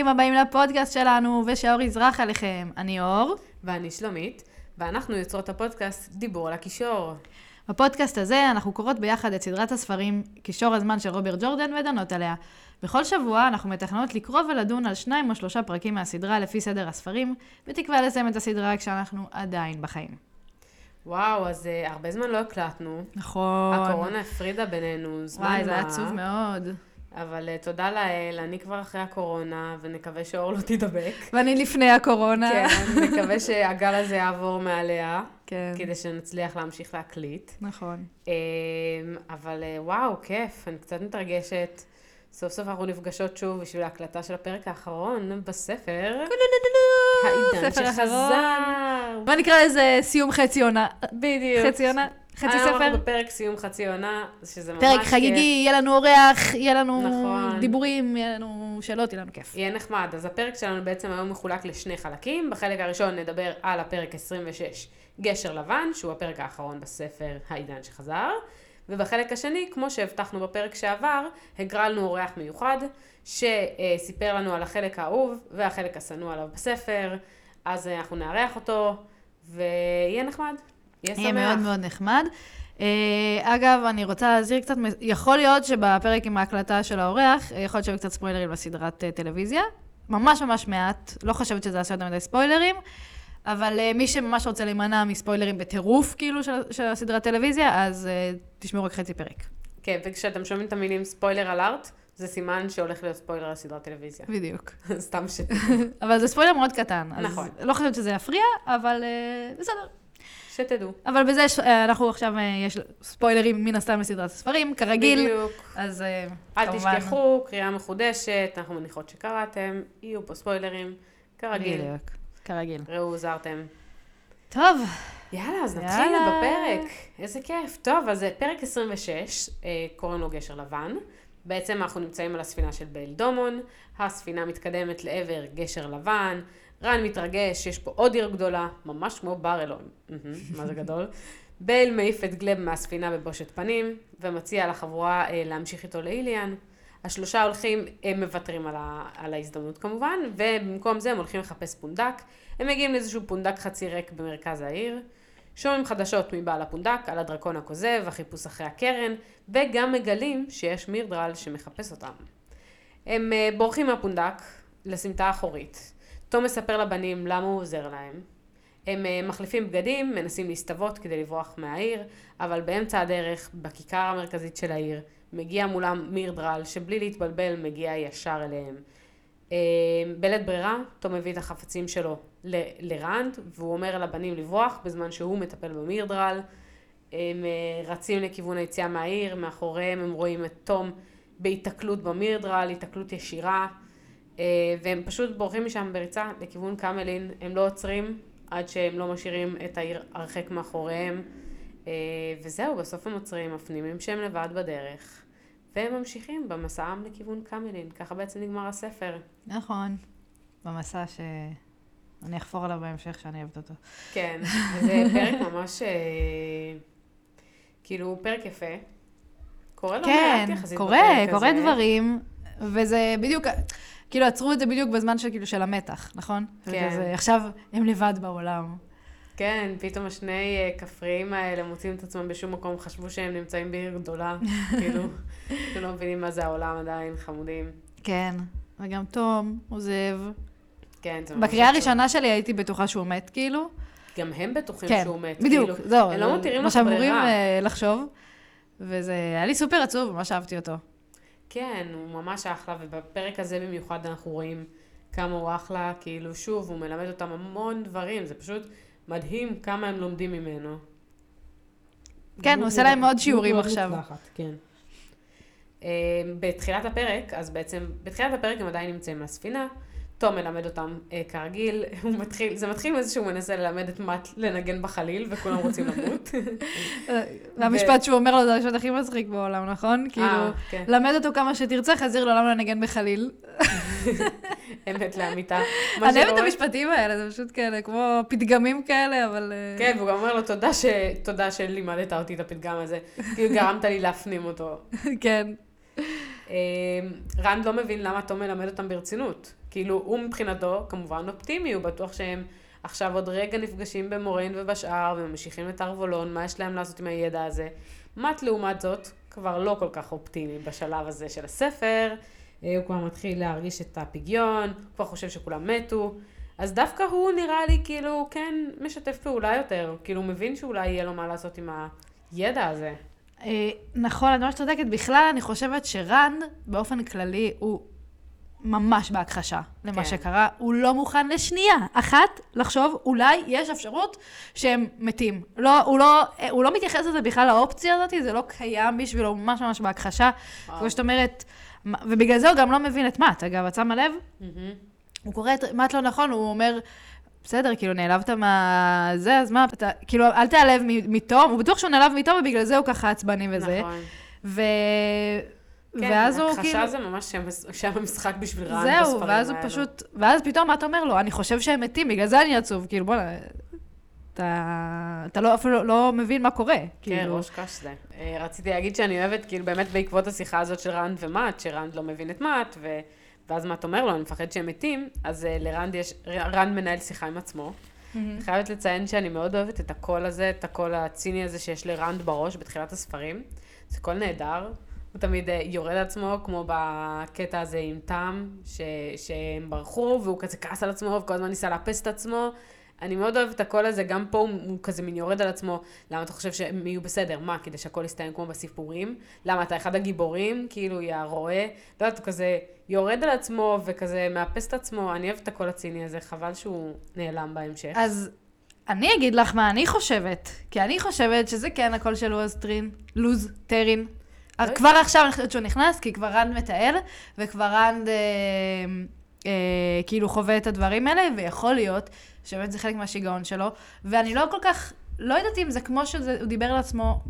ברוכים הבאים לפודקאסט שלנו, ושהאור יזרח עליכם. אני אור. ואני שלומית, ואנחנו יוצרות הפודקאסט דיבור על הקישור. בפודקאסט הזה אנחנו קוראות ביחד את סדרת הספרים קישור הזמן של רוברט ג'ורדן ודנות עליה. בכל שבוע אנחנו מתכננות לקרוא ולדון על שניים או שלושה פרקים מהסדרה לפי סדר הספרים, בתקווה לסיים את הסדרה כשאנחנו עדיין בחיים. וואו, אז uh, הרבה זמן לא הקלטנו. נכון. הקורונה הפרידה בינינו, זמן וואי, זה היה מה. עצוב מאוד. אבל uh, תודה לאל, אני כבר אחרי הקורונה, ונקווה שאור לא תידבק. ואני לפני הקורונה. כן, נקווה שהגל הזה יעבור מעליה, כן. כדי שנצליח להמשיך להקליט. נכון. Um, אבל uh, וואו, כיף, אני קצת מתרגשת. סוף סוף אנחנו נפגשות שוב בשביל ההקלטה של הפרק האחרון בספר. העידן. שחזר. בוא נקרא לזה סיום חצי עונה. בדיוק. חצי עונה, חצי היום ספר. אנחנו בפרק סיום חצי עונה, שזה ממש פרק. חגיגי, יהיה לנו אורח, יהיה לנו נכון. דיבורים, יהיה לנו שאלות, יהיה לנו כיף. יהיה נחמד. אז הפרק שלנו בעצם היום מחולק לשני חלקים. בחלק הראשון נדבר על הפרק 26, גשר לבן, שהוא הפרק האחרון בספר העידן שחזר. ובחלק השני, כמו שהבטחנו בפרק שעבר, הגרלנו אורח מיוחד, שסיפר לנו על החלק האהוב והחלק השנוא עליו בספר. אז אה, אנחנו נארח אותו, ויהיה נחמד. יהיה שמח. יהיה מאוד מאוד נחמד. אה, אגב, אני רוצה להזהיר קצת, יכול להיות שבפרק עם ההקלטה של האורח, אה, יכול להיות שיהיו קצת ספוילרים לסדרת אה, טלוויזיה. ממש ממש מעט, לא חושבת שזה יעשה יותר מדי ספוילרים, אבל אה, מי שממש רוצה להימנע מספוילרים בטירוף, כאילו, של, של הסדרת טלוויזיה, אז אה, תשמעו רק חצי פרק. כן, וכשאתם שומעים את המילים ספוילר אלארט, זה סימן שהולך להיות ספוילר על סדרת טלוויזיה. בדיוק. סתם ש... אבל זה ספוילר מאוד קטן. נכון. לא חושבת שזה יפריע, אבל אה, בסדר. שתדעו. אבל בזה, יש- אה, אנחנו עכשיו, אה, יש ספוילרים מן הסתם לסדרת הספרים, כרגיל. בדיוק. אז אה, אל כמובן... תשכחו, קריאה מחודשת, אנחנו מניחות שקראתם, יהיו פה ספוילרים, כרגיל. בדיוק, כרגיל. ראו, הוזהרתם. טוב, יאללה, אז נתחיל יאללה. בפרק. איזה כיף. טוב, אז פרק 26, אה, קוראים לו גשר לבן. בעצם אנחנו נמצאים על הספינה של בייל דומון, הספינה מתקדמת לעבר גשר לבן, רן מתרגש, יש פה עוד עיר גדולה, ממש כמו בר אלון. מה זה גדול? בייל מעיף את גלב מהספינה בבושת פנים, ומציע לחבורה אה, להמשיך איתו לאיליאן. השלושה הולכים, הם מוותרים על, ה, על ההזדמנות כמובן, ובמקום זה הם הולכים לחפש פונדק. הם מגיעים לאיזשהו פונדק חצי ריק במרכז העיר. שומעים חדשות מבעל הפונדק על הדרקון הכוזב, החיפוש אחרי הקרן, וגם מגלים שיש מירדרל שמחפש אותם. הם אה, בורחים מהפונדק לסמטה האחורית. תום מספר לבנים למה הוא עוזר להם. הם אה, מחליפים בגדים, מנסים להסתוות כדי לברוח מהעיר, אבל באמצע הדרך, בכיכר המרכזית של העיר, מגיע מולם מירדרל, שבלי להתבלבל מגיע ישר אליהם. אה, בלית ברירה, תום מביא את החפצים שלו ל- לרנד, והוא אומר לבנים לברוח בזמן שהוא מטפל במירדרל. הם אה, רצים לכיוון היציאה מהעיר, מאחוריהם הם רואים את תום בהיתקלות במירדרל, היתקלות ישירה, והם פשוט בורחים משם בריצה לכיוון קמלין, הם לא עוצרים עד שהם לא משאירים את העיר הרחק מאחוריהם, אה, וזהו, בסוף הם עוצרים, מפנימים שהם לבד בדרך, והם ממשיכים במסעם לכיוון קמלין, ככה בעצם נגמר הספר. נכון. במסע שאני אחפור עליו בהמשך, שאני אוהבת אותו. כן, זה פרק ממש, אה, כאילו, פרק יפה. קורה לא כן, מעט יחסית קורה, בפרק קורה הזה. דברים, וזה בדיוק, כאילו עצרו את זה בדיוק בזמן של, כאילו, של המתח, נכון? כן. וכזה, עכשיו הם לבד בעולם. כן, פתאום השני אה, כפריים האלה מוצאים את עצמם בשום מקום, חשבו שהם נמצאים בעיר גדולה, כאילו, הם לא מבינים מה זה העולם עדיין, חמודים. כן, וגם תום עוזב. כן, זה ממש בקריאה. הראשונה שלי הייתי בטוחה שהוא מת, כאילו. גם הם בטוחים כן, שהוא מת. בדיוק, כאילו, זהו. הם לא מותירים מה לך שאמורים ברירה. אה, לחשוב. וזה היה לי סופר עצוב, ממש אהבתי אותו. כן, הוא ממש אחלה, ובפרק הזה במיוחד אנחנו רואים כמה הוא אחלה, כאילו, שוב, הוא מלמד אותם המון דברים, זה פשוט מדהים כמה הם לומדים ממנו. כן, הוא עושה להם מאוד- עוד שיעורים עכשיו. כן. אה, בתחילת הפרק, אז בעצם, בתחילת הפרק הם עדיין נמצאים על הספינה, תום מלמד אותם אה, כרגיל, הוא מתחיל, זה מתחיל מזה שהוא מנסה ללמד את מאט לנגן בחליל, וכולם רוצים למות. והמשפט שהוא אומר לו זה המשפט הכי מצחיק בעולם, נכון? כאילו, אה, כן, למד אותו כמה שתרצה, חזיר למה לנגן בחליל. אמת לאמיתה. אני אוהבת את המשפטים האלה, זה פשוט כאלה, כמו פתגמים כאלה, אבל... אה, כן, והוא גם אומר לו, תודה, ש... תודה שלימדת אותי את הפתגם הזה, כאילו גרמת לי להפנים אותו. כן. אה, רנד לא מבין למה תום מלמד אותם ברצינות. כאילו, הוא מבחינתו, כמובן אופטימי, הוא בטוח שהם עכשיו עוד רגע נפגשים במוריין ובשאר, וממשיכים את ארבולון, מה יש להם לעשות עם הידע הזה. מאט לעומת זאת, כבר לא כל כך אופטימי בשלב הזה של הספר, אה, הוא כבר מתחיל להרגיש את הפגיון, הוא כבר חושב שכולם מתו. אז דווקא הוא נראה לי כאילו כן משתף פעולה יותר, כאילו הוא מבין שאולי יהיה לו מה לעשות עם הידע הזה. אה, נכון, את ממש צודקת. בכלל, אני חושבת שרנד, באופן כללי, הוא ממש בהכחשה למה כן. שקרה. הוא לא מוכן לשנייה אחת לחשוב, אולי יש אפשרות שהם מתים. לא, הוא, לא, הוא לא מתייחס לזה בכלל לאופציה הזאת, זה לא קיים בשבילו, ממש ממש בהכחשה. כמו שאת אומרת, ובגלל זה הוא גם לא מבין את מאט. אגב, את שמה לב? מהמם. הוא קורא את מאט לא נכון, הוא אומר, בסדר, כאילו, נעלבת מה... זה, אז מה, אתה, כאילו, אל תיעלב מתום, הוא בטוח שהוא נעלב מתום, ובגלל זה הוא ככה עצבני וזה. נכון. ו... כן, ואז הוא הכחשה כאילו... זה ממש שם, המשחק בשביל זהו, בספרים ואז הוא האלו. פשוט... ואז פתאום מה אתה אומר לו? אני חושב שהם מתים, בגלל זה אני עצוב. כאילו, בוא'נה, אתה, אתה לא, אפילו לא מבין מה קורה. כן, כאילו. ראש קש זה. אה, רציתי להגיד שאני אוהבת, כאילו, באמת בעקבות השיחה הזאת של רנד ומט, שרנד לא מבין את מט, ו... ואז מט אומר לו, אני מפחד שהם מתים, אז אה, לרנד יש, רנד מנהל שיחה עם עצמו. אני חייבת לציין שאני מאוד אוהבת את הקול הזה, את הקול הציני הזה שיש לרנד בראש בתחילת הספרים. זה קול נהדר. הוא תמיד אה, יורד על עצמו, כמו בקטע הזה עם תם, ש... שהם ברחו, והוא כזה כעס על עצמו, וכל הזמן ניסה לאפס את עצמו. אני מאוד אוהבת את הקול הזה, גם פה הוא, הוא כזה מין יורד על עצמו. למה אתה חושב שהם יהיו בסדר? מה, כדי שהכל יסתיים כמו בסיפורים? למה, אתה אחד הגיבורים? כאילו, יא רועה? לא יודעת, הוא כזה יורד על עצמו וכזה מאפס את עצמו. אני אוהבת את הקול הציני הזה, חבל שהוא נעלם בהמשך. אז אני אגיד לך מה אני חושבת, כי אני חושבת שזה כן הקול של לוז טרין, לוז טרין. אז לא כבר עכשיו אני חושבת שהוא נכנס, כי כבר רנד מתעל, וכבר רנד אה, אה, כאילו חווה את הדברים האלה, ויכול להיות שבאמת זה חלק מהשיגעון שלו, ואני לא כל כך, לא יודעת אם זה כמו שהוא דיבר לעצמו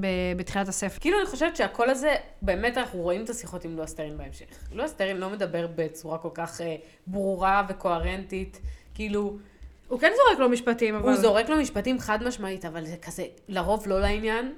ב- בתחילת הספר. כאילו, אני חושבת שהקול הזה, באמת אנחנו רואים את השיחות עם לואס טרין בהמשך. לואס טרין לא מדבר בצורה כל כך אה, ברורה וקוהרנטית. כאילו, הוא כן זורק לו משפטים, אבל... הוא זורק לו משפטים חד משמעית, אבל זה כזה לרוב לא לעניין,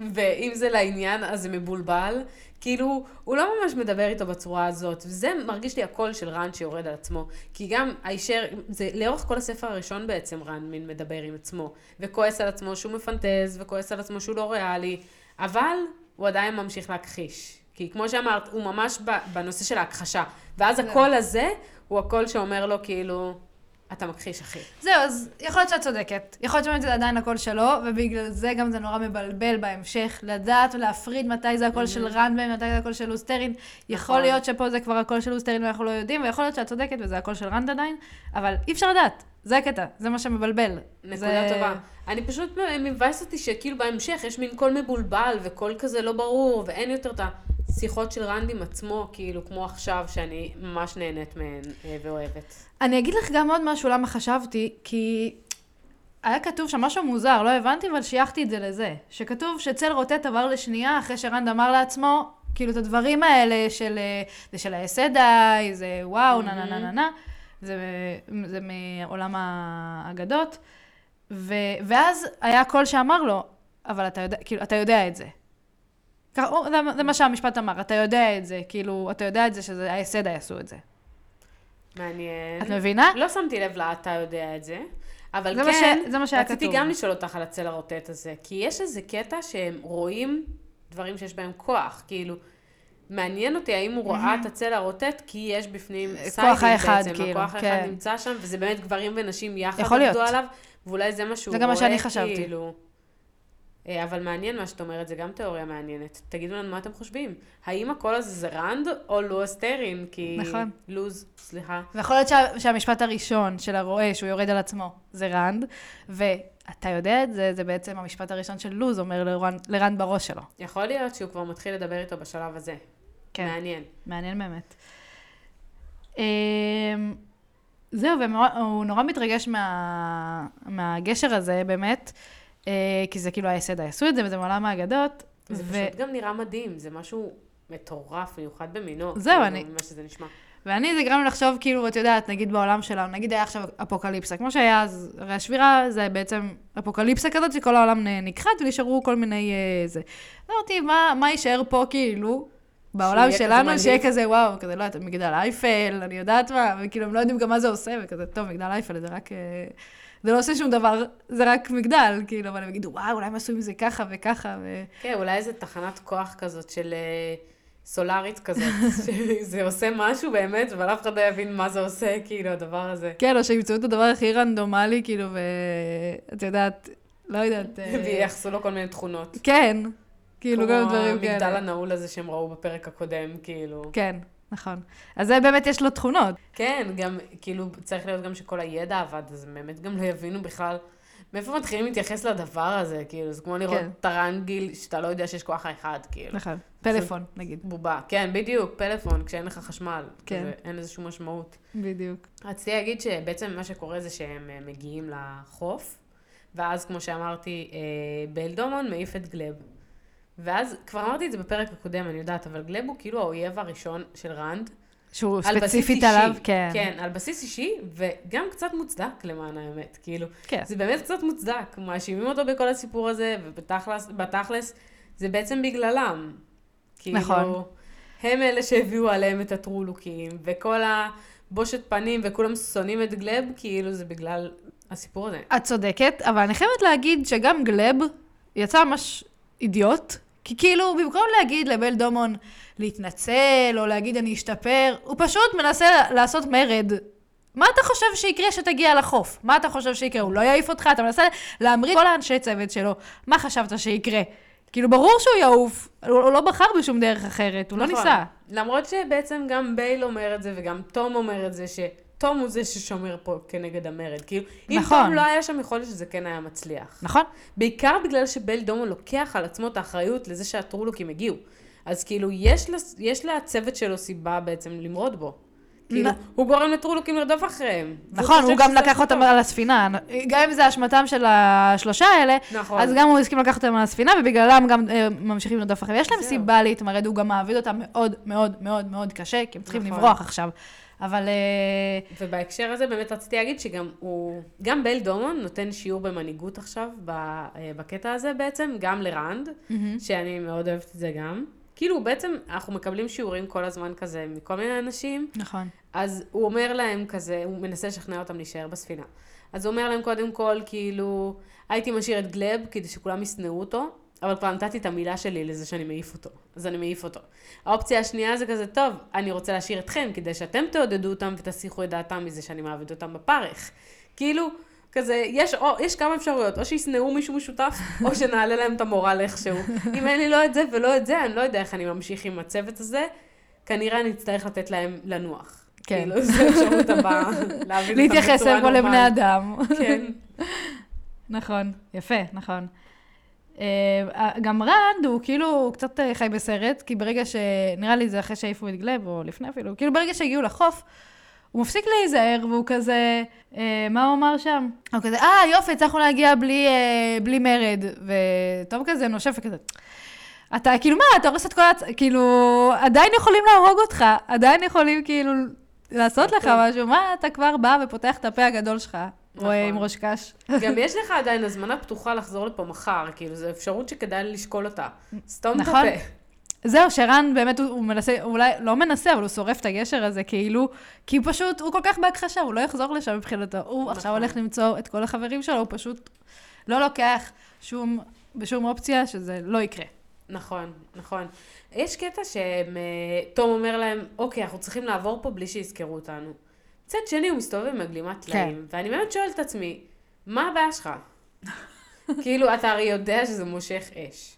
ואם זה לעניין אז זה מבולבל. כאילו, הוא לא ממש מדבר איתו בצורה הזאת, וזה מרגיש לי הקול של רנד שיורד על עצמו. כי גם הישר, זה לאורך כל הספר הראשון בעצם רנד מין מדבר עם עצמו, וכועס על עצמו שהוא מפנטז, וכועס על עצמו שהוא לא ריאלי, אבל הוא עדיין ממשיך להכחיש. כי כמו שאמרת, הוא ממש בנושא של ההכחשה. ואז הקול הזה הוא הקול שאומר לו כאילו, אתה מכחיש אחי. זהו, אז יכול להיות שאת צודקת. יכול להיות שבאמת זה עדיין הקול שלו, ובגלל זה גם זה נורא מבלבל בהמשך, לדעת ולהפריד מתי זה הקול של רנד, מתי זה הקול של לוס טרין. יכול נכון. להיות שפה זה כבר הקול של לוס טרין ואנחנו לא יודעים, ויכול להיות שאת צודקת וזה הקול של רנד עדיין, אבל אי אפשר לדעת. זה הקטע, זה מה שמבלבל. נקודה זה... טובה. אני פשוט מבאס אותי שכאילו בהמשך יש מין קול מבולבל וקול כזה לא ברור, ואין יותר את השיחות של רנד עם עצמו, כאילו כמו עכשיו, שאני ממש נהנית מהן אה, ואוהבת. אני אגיד לך גם עוד משהו למה חשבתי, כי היה כתוב שם משהו מוזר, לא הבנתי, אבל שייכתי את זה לזה. שכתוב שצל רוטט עבר לשנייה אחרי שרנד אמר לעצמו, כאילו את הדברים האלה של, אה, זה של האסדאי, זה וואו, נה נה נה נה נה, זה, זה מעולם האגדות. ו, ואז היה קול שאמר לו, אבל אתה יודע, כאילו, אתה יודע את זה. זה, זה מה שהמשפט אמר, אתה יודע את זה, כאילו, אתה יודע את זה שזה האסדאי עשו את זה. מעניין. את מבינה? לא שמתי לב לה, אתה יודע את זה. אבל זה כן, ש- זה מה שהיה רציתי כתוב. גם לשאול אותך על הצל הרוטט הזה, כי יש איזה קטע שהם רואים דברים שיש בהם כוח, כאילו, מעניין אותי האם הוא ראה את הצל הרוטט, כי יש בפנים כוח סיידין בעצם, כאילו, הכוח האחד כן. נמצא שם, וזה באמת גברים ונשים יחד. עבדו עליו, ואולי זה מה שהוא זה גם מה רואה, שאני חשבתי. אה, אבל מעניין מה שאת אומרת, זה גם תיאוריה מעניינת. תגידו לנו מה אתם חושבים. האם הקול הזה זה רנד או לואס טרין? כי... נכון. לוז, סליחה. ויכול להיות שה, שהמשפט הראשון של הרועה, שהוא יורד על עצמו, זה רנד, ואתה יודע את זה, זה בעצם המשפט הראשון של לוז אומר לרנד, לרנד בראש שלו. יכול להיות שהוא כבר מתחיל לדבר איתו בשלב הזה. כן. מעניין. מעניין באמת. אמ, זהו, והוא נורא מתרגש מה, מהגשר הזה, באמת, כי זה כאילו היסד, עשו את זה, וזה מעולם האגדות. זה ו- פשוט גם נראה מדהים, זה משהו מטורף, מיוחד במינו. זהו, כאילו, אני- ממה שזה נשמע. ואני, זה גרם לי לחשוב, כאילו, את יודעת, נגיד בעולם שלנו, נגיד היה עכשיו אפוקליפסה, כמו שהיה אז, הרי השבירה זה בעצם אפוקליפסה כזאת, שכל העולם נכחד ונשארו כל מיני אה, זה. אמרתי, מה, מה יישאר פה, כאילו, בעולם שלנו. שיהיה כזה, וואו, כזה, לא יודעת, מגדל אייפל, אני יודעת מה, וכאילו, הם לא יודעים גם מה זה עושה, וכזה, טוב, מגדל אייפל, זה רק... אה, זה לא עושה שום דבר, זה רק מגדל, כאילו, אבל הם יגידו, וואו, אולי הם עשו עם זה ככה וככה, ו... כן, אולי איזה תחנת כוח כזאת של אה, סולארית כזאת, שזה עושה משהו באמת, אבל אף אחד לא יבין מה זה עושה, כאילו, הדבר הזה. כן, או שימצאו את הדבר הכי רנדומלי, כאילו, ואת יודעת, לא יודעת... אה, וייחסו לו כל מיני תכונות. כן, כאילו, גם דברים כמו המגדל כאלה. הנעול הזה שהם ראו בפרק הקודם, כאילו. כן, נכון. אז זה באמת יש לו תכונות. כן, גם, כאילו, צריך להיות גם שכל הידע עבד, אז באמת גם לא יבינו בכלל מאיפה מתחילים להתייחס לדבר הזה, כאילו, זה כמו לראות כן. טרנגיל שאתה לא יודע שיש כוח האחד, כאילו. נכון. פלאפון, נגיד. בובה. כן, בדיוק, פלאפון, כשאין לך חשמל. כן. אין לזה שום משמעות. בדיוק. רציתי להגיד שבעצם מה שקורה זה שהם אה, מגיעים לחוף, ואז, כמו שאמרתי, אה, באלדומון מעיף את גלב. ואז, כבר אמרתי את זה בפרק הקודם, אני יודעת, אבל גלב הוא כאילו האויב הראשון של רנד. שהוא על בסיס ספציפית אישי. עליו, כן. כן, על בסיס אישי, וגם קצת מוצדק למען האמת, כאילו. כן. זה באמת קצת מוצדק, מאשימים אותו בכל הסיפור הזה, ובתכלס, בתכלס, זה בעצם בגללם. כאילו, נכון. הם אלה שהביאו עליהם את הטרולוקים, וכל הבושת פנים, וכולם שונאים את גלב, כאילו זה בגלל הסיפור הזה. את צודקת, אבל אני חייבת להגיד שגם גלב יצא ממש אידיוט, כי כאילו, במקום להגיד לבל דומון להתנצל, או להגיד אני אשתפר, הוא פשוט מנסה לעשות מרד. מה אתה חושב שיקרה כשתגיע לחוף? מה אתה חושב שיקרה? הוא לא יעיף אותך? אתה מנסה להמריד כל האנשי צוות שלו. מה חשבת שיקרה? כאילו, ברור שהוא יעוף, הוא, הוא לא בחר בשום דרך אחרת, הוא לא נכון. ניסה. למרות שבעצם גם בייל אומר את זה, וגם תום אומר את זה, שתום הוא זה ששומר פה כנגד המרד. כאילו, אם נכון. תום לא היה שם, יכול להיות שזה כן היה מצליח. נכון? בעיקר בגלל שבל דומו לוקח על עצמו את האחריות לזה שהטרולוקים הגיעו. אז כאילו, יש, יש לצוות שלו סיבה בעצם למרוד בו. כאילו, נ- הוא גורם לטרולוקים לרדוף אחריהם. נכון, הוא גם לקח אותם. על הספינה. גם אם זה אשמתם של השלושה האלה, נכון. אז גם הוא הסכים לקחת אותם על הספינה, ובגללם גם אה, ממשיכים לרדוף אחריהם. יש להם. סיבה להתמרד, הוא גם מעביד אותם מאוד מאוד מאוד מאוד קשה, כי הם צריכים נכון. לברוח עכשיו. אבל... אה, ובהקשר הזה באמת רציתי להגיד שגם הוא, גם בל דומון נותן שיעור במנהיגות עכשיו, אה, בקטע הזה בעצם, גם לרנד, שאני מאוד אוהבת את זה גם. כאילו, בעצם אנחנו מקבלים שיעורים כל הזמן כזה מכל מיני אנשים, נכון. אז הוא אומר להם כזה, הוא מנסה לשכנע אותם להישאר בספינה. אז הוא אומר להם קודם כל, כאילו, הייתי משאיר את גלב כדי שכולם ישנאו אותו, אבל כבר נתתי את המילה שלי לזה שאני מעיף אותו, אז אני מעיף אותו. האופציה השנייה זה כזה, טוב, אני רוצה להשאיר אתכם כדי שאתם תעודדו אותם ותסיחו את דעתם מזה שאני מעביד אותם בפרך. כאילו, כזה, יש, או, יש כמה אפשרויות, או שישנאו מישהו משותף, או שנעלה להם את המורל איכשהו. אם אין לי לא את זה ולא את זה, אני לא יודע איך אני ממשיך עם הצוות הזה, כנראה אני אצטרך לתת להם לנוח. כן. כאילו, זו האפשרות הבאה, להבין אותם להתייחס אליהם לבני. אדם. כן. נכון, יפה, נכון. אה, גם רנד הוא כאילו קצת אה, חי בסרט, כי ברגע ש... נראה לי זה אחרי שהעיפו את גלב, או לפני אפילו, כאילו ברגע שהגיעו לחוף, הוא מפסיק להיזהר, והוא כזה, אה, מה הוא אמר שם? הוא כזה, אה, יופי, הצלחנו להגיע בלי, אה, בלי מרד. וטוב כזה נושף וכזה, אתה כאילו, מה, אתה הורס את כל הצ... כאילו, עדיין יכולים להרוג אותך, עדיין יכולים כאילו לעשות לך נכון. משהו, מה, אתה כבר בא ופותח את הפה הגדול שלך, רואה נכון. עם ראש קש. גם יש לך עדיין הזמנה פתוחה לחזור לפה מחר, כאילו, זו אפשרות שכדאי לשקול אותה. סתום את נכון. הפה. זהו, שרן באמת, הוא, הוא מנסה, אולי לא מנסה, אבל הוא שורף את הגשר הזה, כאילו, כי פשוט, הוא כל כך בהכחשה, הוא לא יחזור לשם מבחינתו. הוא עכשיו נכון. הולך למצוא את כל החברים שלו, הוא פשוט לא לוקח שום, בשום אופציה שזה לא יקרה. נכון, נכון. יש קטע שתום אומר להם, אוקיי, אנחנו צריכים לעבור פה בלי שיזכרו אותנו. מצד שני, הוא מסתובב עם הגלימת כן. טלאים, ואני באמת שואלת את עצמי, מה הבעיה שלך? כאילו, אתה הרי יודע שזה מושך אש.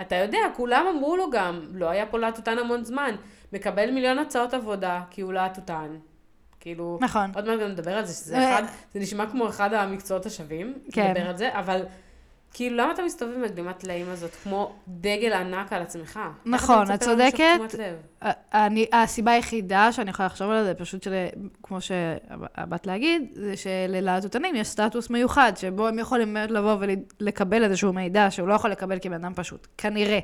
אתה יודע, כולם אמרו לו גם, לא היה פה להטוטן המון זמן, מקבל מיליון הצעות עבודה, כי הוא להטוטן. כאילו, נכון. עוד מעט גם נדבר על זה, שזה אה, אחד, זה נשמע כמו אחד המקצועות השווים, כן. נדבר על זה, אבל כאילו, למה אתה מסתובב עם הגלימת טלאים הזאת כמו דגל ענק על עצמך? נכון, את צודקת. לב? אני, הסיבה היחידה שאני יכולה לחשוב עליה, זה פשוט של, כמו שבאת להגיד, זה שללהטוטנים יש סטטוס מיוחד, שבו הם יכולים באמת לבוא ולקבל איזשהו מידע שהוא לא יכול לקבל כבן אדם פשוט. כנראה.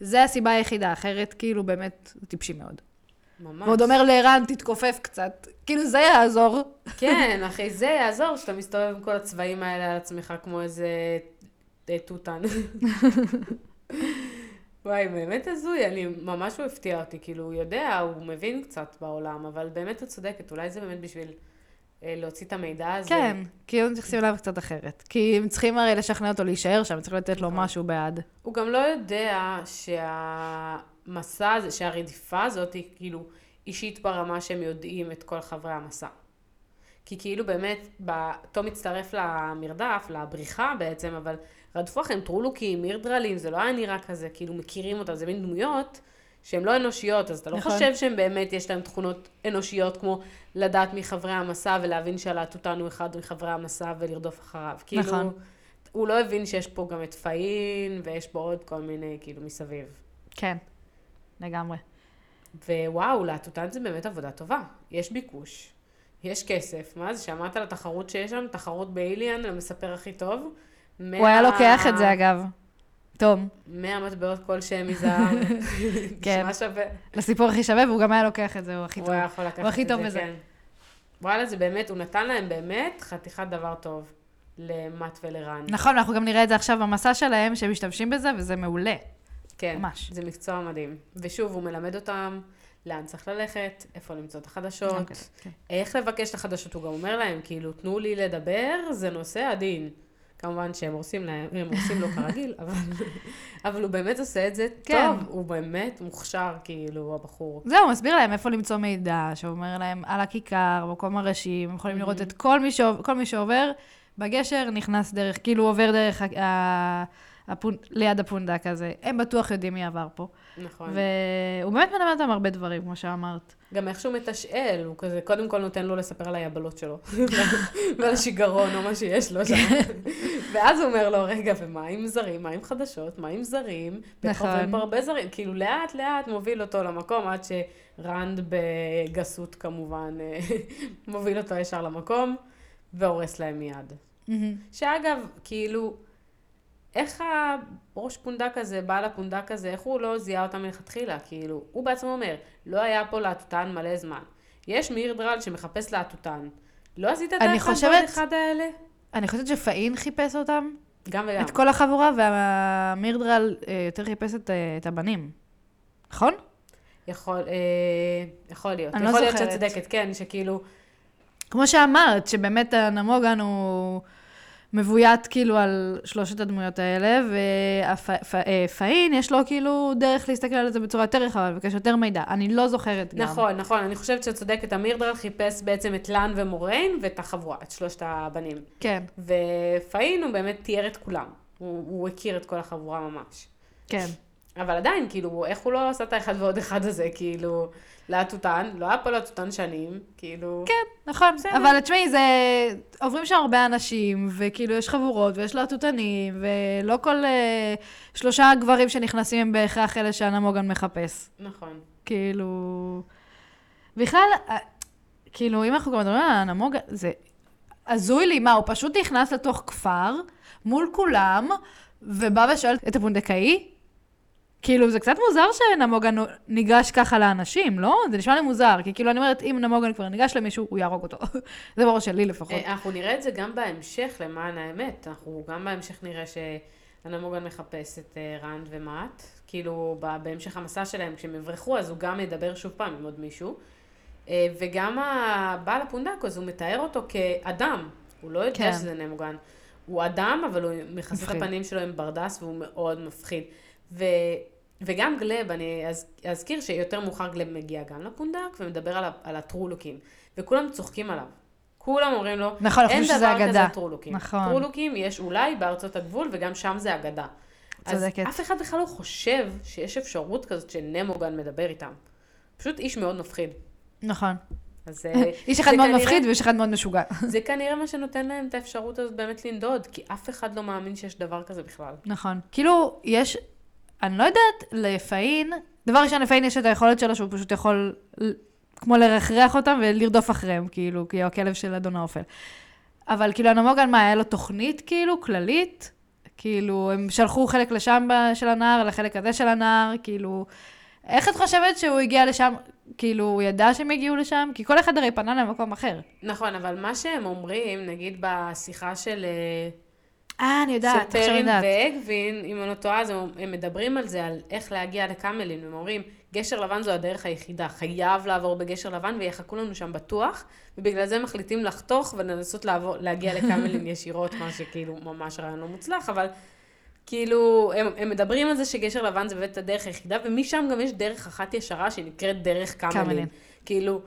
זה הסיבה היחידה, אחרת כאילו באמת טיפשי מאוד. ממש. ועוד אומר לערן, תתכופף קצת. כאילו זה יעזור. כן, אחי, זה יעזור שאתה מסתובב עם כל הצבעים האלה על עצמך כמו איזה אה, תותן. וואי, באמת הזוי, אני, ממש הוא הפתיע אותי, כאילו, הוא יודע, הוא מבין קצת בעולם, אבל באמת את צודקת, אולי זה באמת בשביל אה, להוציא את המידע הזה. כן, כי הם מתייחסים אליו קצת אחרת. כי הם צריכים הרי לשכנע אותו להישאר שם, צריכים לתת לו נכון. משהו בעד. הוא גם לא יודע שהמסע הזה, שהרדיפה הזאת היא כאילו אישית ברמה שהם יודעים את כל חברי המסע. כי כאילו באמת, תום מצטרף למרדף, לבריחה בעצם, אבל רדפו אחריהם טרולוקים, מירדרלים, זה לא היה נראה כזה, כאילו מכירים אותם, זה מין דמויות שהן לא אנושיות, אז אתה לא נכון. חושב שהם באמת, יש להם תכונות אנושיות כמו לדעת מי חברי המסע ולהבין שהלהטוטן הוא אחד מחברי המסע ולרדוף אחריו. כאילו, נכון. הוא לא הבין שיש פה גם את פאין, ויש פה עוד כל מיני, כאילו, מסביב. כן, לגמרי. ווואו, להטוטן זה באמת עבודה טובה. יש ביקוש, יש כסף. מה זה, שמעת על התחרות שיש שם? תחרות באיליאן, המספר הכי טוב? הוא היה לוקח את זה, אגב. תום, 100 מטבעות כלשהם מזהב. כן. נשמע שווה. לסיפור הכי שווה, והוא גם היה לוקח את זה, הוא הכי הוא טוב. היה יכול לקחת הוא הכי את טוב זה, בזה. כן. וואלה, זה באמת, הוא נתן להם באמת חתיכת דבר טוב למט ולרן. נכון, אנחנו גם נראה את זה עכשיו במסע שלהם, שהם משתמשים בזה, וזה מעולה. כן, ממש. זה מקצוע מדהים. ושוב, הוא מלמד אותם לאן צריך ללכת, איפה למצוא את החדשות, אוקיי, כן. איך לבקש את החדשות, הוא גם אומר להם, כאילו, תנו לי לדבר, זה נושא עדין. כמובן שהם הורסים להם, הם הורסים לו כרגיל, אבל, אבל הוא באמת עושה את זה כן. טוב, הוא באמת מוכשר, כאילו, הבחור. זהו, הוא מסביר להם איפה למצוא מידע, שהוא אומר להם על הכיכר, במקום הראשים, הם יכולים לראות את כל מי, שעובר, כל מי שעובר בגשר, נכנס דרך, כאילו עובר דרך ה- ה- הפונ... ליד הפונדק הזה. הם בטוח יודעים מי עבר פה. נכון. והוא באמת מלמד אותם הרבה דברים, כמו שאמרת. גם איך שהוא מתשאל, הוא כזה, קודם כל נותן לו לספר על היבלות שלו, ועל השיגרון או מה שיש לו שם. ואז הוא אומר לו, רגע, ומה עם זרים? מה עם חדשות? מה עם זרים? נכון. עוברים פה הרבה זרים. כאילו, לאט לאט מוביל אותו למקום, עד שרנד בגסות כמובן, מוביל אותו ישר למקום, והורס להם מיד. שאגב, כאילו, איך הראש פונדק הזה, בעל הפונדק הזה, איך הוא לא זיהה אותם מלכתחילה? כאילו, הוא בעצמו אומר, לא היה פה להטוטן מלא זמן. יש מירדרל שמחפש להטוטן. לא עשית את האחד חושבת- ועוד אחד האלה? אני חושבת שפאין חיפש אותם, גם וגם. את כל החבורה, והמירדרל אה, יותר חיפש את, אה, את הבנים. נכון? יכול, אה, יכול להיות. אני לא יכול להיות זוכרת. שאת צודקת, כן, שכאילו, כמו שאמרת, שבאמת הנמוגן הוא מבוית כאילו על שלושת הדמויות האלה, ופאין יש לו כאילו דרך להסתכל על זה בצורה יותר רחבה, לבקש יותר מידע. אני לא זוכרת גם. נכון, נכון, אני חושבת שאת צודקת, המירדרל חיפש בעצם את לן ומוריין ואת החבורה, את שלושת הבנים. כן, ופאין הוא באמת תיאר את כולם. הוא, הוא הכיר את כל החבורה ממש. כן. אבל עדיין, כאילו, איך הוא לא עשה את האחד ועוד אחד הזה, כאילו, להטוטן, לא היה פה להטוטן שנים, כאילו... כן, נכון. בסדר. אבל תשמעי, זה... עוברים שם הרבה אנשים, וכאילו יש חבורות, ויש להטוטנים, ולא כל אה, שלושה גברים שנכנסים הם בהכרח אלה שהנמוגן מחפש. נכון. כאילו... בכלל, אה, כאילו, אם אנחנו כבר מדברים על הנמוגן, זה הזוי לי, מה, הוא פשוט נכנס לתוך כפר, מול כולם, ובא ושואל את הפונדקאי? כאילו, זה קצת מוזר שנמוגן ניגש ככה לאנשים, לא? זה נשמע לי מוזר, כי כאילו, אני אומרת, אם נמוגן כבר ניגש למישהו, הוא יהרוג אותו. זה בראש שלי לפחות. אה, אנחנו נראה את זה גם בהמשך, למען האמת. אנחנו גם בהמשך נראה שהנמוגן מחפש את אה, רנד ומט. כאילו, בהמשך המסע שלהם, כשהם יברחו, אז הוא גם ידבר שוב פעם עם עוד מישהו. אה, וגם הבעל הפונדק, אז הוא מתאר אותו כאדם. הוא לא יודע כן. שזה נמוגן. הוא אדם, אבל הוא מכסה את. הפנים שלו עם ברדס, והוא מאוד מפחיד. ו... וגם גלב, אני אז- אזכיר שיותר מאוחר גלב מגיע גם לפונדק ומדבר על, על הטרולוקים, וכולם צוחקים עליו. כולם אומרים לו, נכון, אין דבר אגדה." כזה טרולוקים. נכון. טרולוקים יש אולי בארצות הגבול, וגם שם זה אגדה. צודקת. אז אף אחד בכלל לא חושב שיש אפשרות כזאת שנמוגן מדבר איתם. פשוט איש מאוד מפחיד. נכון. אז אה, איש אחד מאוד כנראה- מפחיד ואיש אחד מאוד משוגע. זה כנראה מה שנותן להם את האפשרות הזאת באמת לנדוד, כי אף אחד לא מאמין שיש דבר כזה בכלל. נכון. כאילו, יש, אני לא יודעת, לפאין, דבר ראשון, לפאין יש את היכולת שלו שהוא פשוט יכול כמו לרחרח אותם ולרדוף אחריהם, כאילו, כי הוא הכלב של אדון האופל. אבל כאילו, הנמוגן, מה, היה לו תוכנית, כאילו, כללית? כאילו, הם שלחו חלק לשם של הנהר, לחלק הזה של הנהר, כאילו... איך את חושבת שהוא הגיע לשם? כאילו, הוא ידע שהם הגיעו לשם? כי כל אחד הרי פנה למקום אחר. נכון, אבל מה שהם אומרים, נגיד בשיחה של... אה, אני יודעת, עכשיו יודעת. ואגווין, אם אני לא טועה, הם מדברים על זה, על איך להגיע לקאמלין, הם אומרים, גשר לבן זו הדרך היחידה, חייב לעבור בגשר לבן ויחכו לנו שם בטוח, ובגלל זה מחליטים לחתוך ולנסות לעבור, להגיע לקאמלין ישירות, מה שכאילו ממש רעיון לא מוצלח, אבל כאילו, הם, הם מדברים על זה שגשר לבן זה באמת הדרך היחידה, ומשם גם יש דרך אחת ישרה שנקראת דרך קאמלין. קאמלין. כאילו,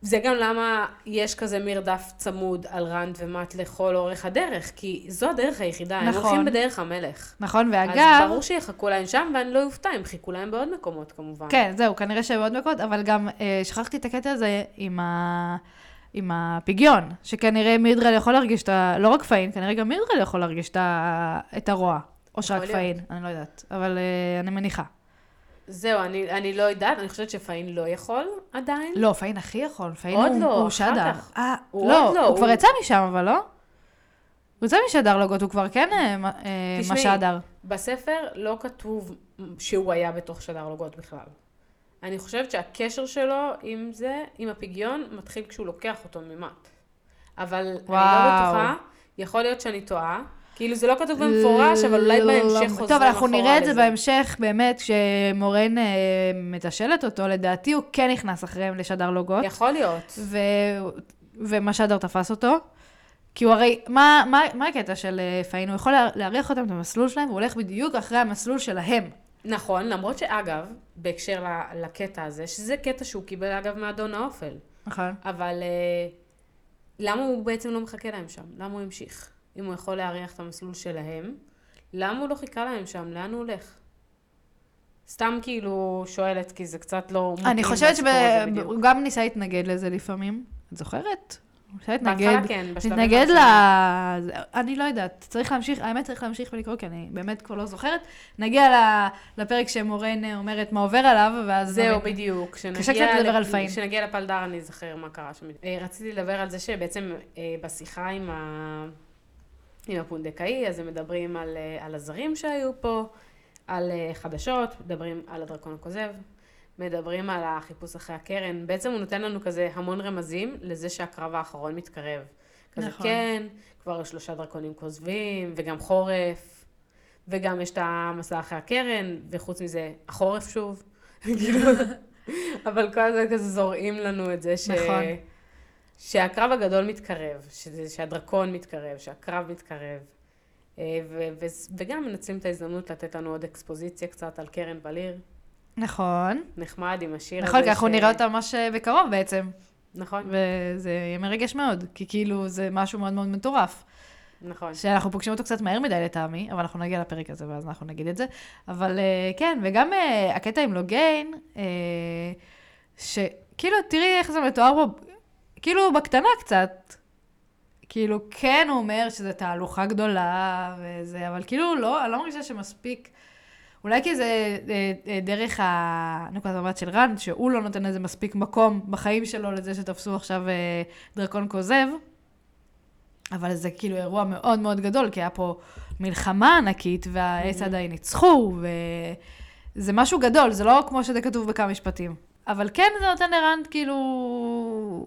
זה גם למה יש כזה מרדף צמוד על רנד ומט לכל אורך הדרך, כי זו הדרך היחידה, הם נכון. הולכים בדרך המלך. נכון, אז ואגב, ברור שיחכו להם שם, ואני לא אופתע, הם חיכו להם בעוד מקומות כמובן. כן, זהו, כנראה שבעוד מקומות, אבל גם אה, שכחתי את הקטע הזה עם, ה... עם הפגיון, שכנראה מידרל יכול להרגיש את ה... לא רק פיין, כנראה גם מידרל יכול להרגיש את, ה... את הרוע. או שרק פיין, אני לא יודעת, אבל אה, אני מניחה. זהו, אני, אני לא יודעת, אני חושבת שפיין לא יכול עדיין. לא, פיין הכי יכול, פיין עוד הוא, לא, הוא שדר. כך. אה, הוא לא, עוד לא, הוא כבר הוא- יצא משם, אבל לא? הוא יצא משדר לוגות, הוא כבר כן אה, מה- אה, תשמעי, משדר. בספר לא כתוב שהוא היה בתוך שדר לוגות בכלל. אני חושבת שהקשר שלו עם זה, עם הפגיון, מתחיל כשהוא לוקח אותו ממט. אבל אני לא וואו. בטוחה, יכול להיות שאני טועה. כאילו זה לא כתוב במפורש, אבל אולי בהמשך חוזרים טוב, אנחנו נראה את זה. בהמשך, באמת, כשמורן אה, מתשאלת אותו, לדעתי הוא כן נכנס אחריהם לשדר לוגות. יכול להיות. ו... ומשדר תפס אותו. כי הוא הרי, מה, מה, מה הקטע של אה, פיין? הוא יכול לה- להריח אותם את המסלול שלהם, והוא הולך בדיוק אחרי המסלול שלהם. נכון, למרות שאגב, בהקשר לקטע הזה, שזה קטע שהוא קיבל אגב מאדון האופל, נכון. אבל אה, למה הוא בעצם לא מחכה להם שם? למה הוא המשיך? אם הוא יכול להריח את המסלול שלהם, למה הוא לא חיכה להם שם? לאן הוא הולך? סתם כאילו שואלת, כי זה קצת לא... אני חושבת. שהוא גם ניסה להתנגד לזה לפעמים. את זוכרת? הוא ניסה להתנגד. בהתחלה כן, בשלבים להתנגד ל... אני לא יודעת, צריך להמשיך, האמת צריך להמשיך ולקרוא, כי אני באמת כבר לא זוכרת. נגיע לפרק שמורן אומרת מה עובר עליו, ואז... זהו, נבין. בדיוק. קשה קצת לדבר על פיין. כשנגיע לפלדר אני אזכר מה קרה שם. אה, רציתי לדבר על זה שבעצם אה, בשיחה עם, ה... עם הפונדקאי, אז הם מדברים על, אה, על הזרים שהיו פה, על אה, חדשות, מדברים על הדרקון הכוזב, מדברים על החיפוש אחרי הקרן. בעצם הוא נותן לנו כזה המון רמזים לזה שהקרב האחרון מתקרב. כזה, נכון. כן, כבר שלושה דרקונים כוזבים, וגם חורף, וגם יש את המסע אחרי הקרן, וחוץ מזה, החורף שוב. כאילו, אבל כל הזמן כזה זורעים לנו את זה ש... נכון. שהקרב הגדול מתקרב, שזה, שהדרקון מתקרב, שהקרב מתקרב. אה, ו- ו- וגם מנצלים את ההזדמנות לתת לנו עוד אקספוזיציה קצת על קרן וליר. נכון. נחמד עם השיר הזה. נכון, כי אנחנו ש- נראה אותה ממש אה, בקרוב בעצם. נכון, וזה יהיה מרגש מאוד, כי כאילו זה משהו מאוד מאוד מטורף. נכון. שאנחנו פוגשים אותו קצת מהר מדי לטעמי, אבל אנחנו נגיע לפרק הזה ואז אנחנו נגיד את זה. אבל אה, כן, וגם הקטע עם לוגיין, שכאילו, תראי איך זה מתואר בו, כאילו בקטנה קצת. כאילו, כן הוא אומר שזו תהלוכה גדולה וזה, אבל כאילו לא, אני לא מרגישה שמספיק. אולי כי זה אה, אה, דרך הנקודת המבט של רנד, שהוא לא נותן לזה מספיק מקום בחיים שלו לזה שתפסו עכשיו אה, דרקון כוזב. אבל זה כאילו אירוע מאוד מאוד גדול, כי היה פה מלחמה ענקית, והאס עדיין ניצחו, וזה משהו גדול, זה לא כמו שזה כתוב בכמה משפטים. אבל כן זה נותן לרנד כאילו...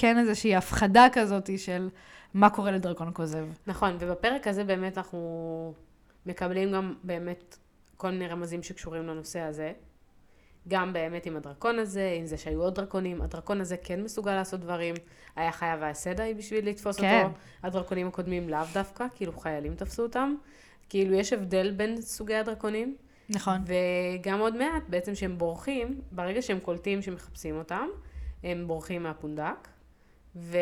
כן איזושהי הפחדה כזאת של מה קורה לדרקון כוזב. נכון, ובפרק הזה באמת אנחנו מקבלים גם באמת כל מיני רמזים שקשורים לנושא הזה. גם באמת עם הדרקון הזה, עם זה שהיו עוד דרקונים. הדרקון הזה כן מסוגל לעשות דברים. היה חייב האסדאי בשביל לתפוס כן. אותו. הדרקונים הקודמים לאו דווקא, כאילו חיילים תפסו אותם. כאילו יש הבדל בין סוגי הדרקונים. נכון. וגם עוד מעט, בעצם שהם בורחים, ברגע שהם קולטים שמחפשים אותם, הם בורחים מהפונדק. ו...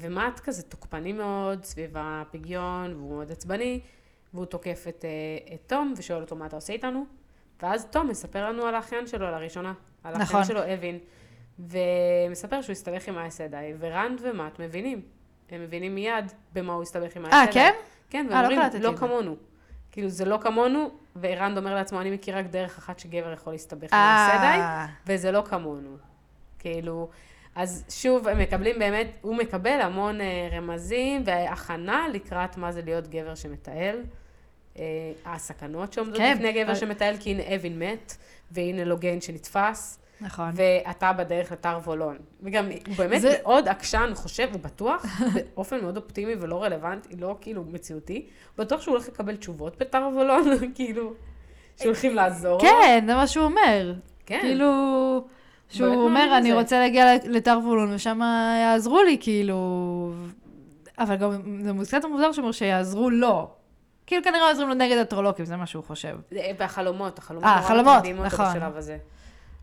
ומט כזה תוקפני מאוד סביב הפגיון, והוא מאוד עצבני, והוא תוקף את, אה, את תום ושואל אותו מה אתה עושה איתנו, ואז תום מספר לנו על האחיין שלו לראשונה, על האחיין נכון. שלו אבין, ומספר שהוא הסתבך עם האסדאי, ורנד ומט מבינים, הם מבינים מיד במה הוא הסתבך עם האסדאי. אה, כן? כן, אה, והם לא אומרים, קלטתי לא זה." כמונו. כאילו, זה לא כמונו, ורנד אומר לעצמו, אני מכיר רק דרך אחת שגבר יכול להסתבך עם האסדאי, אה, וזה לא כמונו. כאילו, אז שוב, הם מקבלים באמת, הוא מקבל המון אה, רמזים והכנה לקראת מה זה להיות גבר שמטייל. אה, הסכנות שעומדות כן, בפני גבר אבל- שמטייל, כי הנה אבין מת, והנה לוגיין שנתפס. נכון. ואתה בדרך לטרבולון. וגם, הוא באמת זה- מאוד עקשן, חושב, הוא בטוח, באופן מאוד אופטימי ולא רלוונטי, לא כאילו מציאותי, בטוח שהוא הולך לקבל תשובות בטרבולון, כאילו, שהולכים לעזור. כן, זה מה שהוא אומר. כן. כאילו, שהוא אומר, אני בזה." רוצה להגיע לטרבולון ושם יעזרו לי, כאילו... אבל גם זה קצת מוזר שאומר שיעזרו לו. כאילו כנראה עוזרים לו נגד הטרולוקים, זה מה שהוא חושב. זה והחלומות, החלומות אה, החלומות, נכון.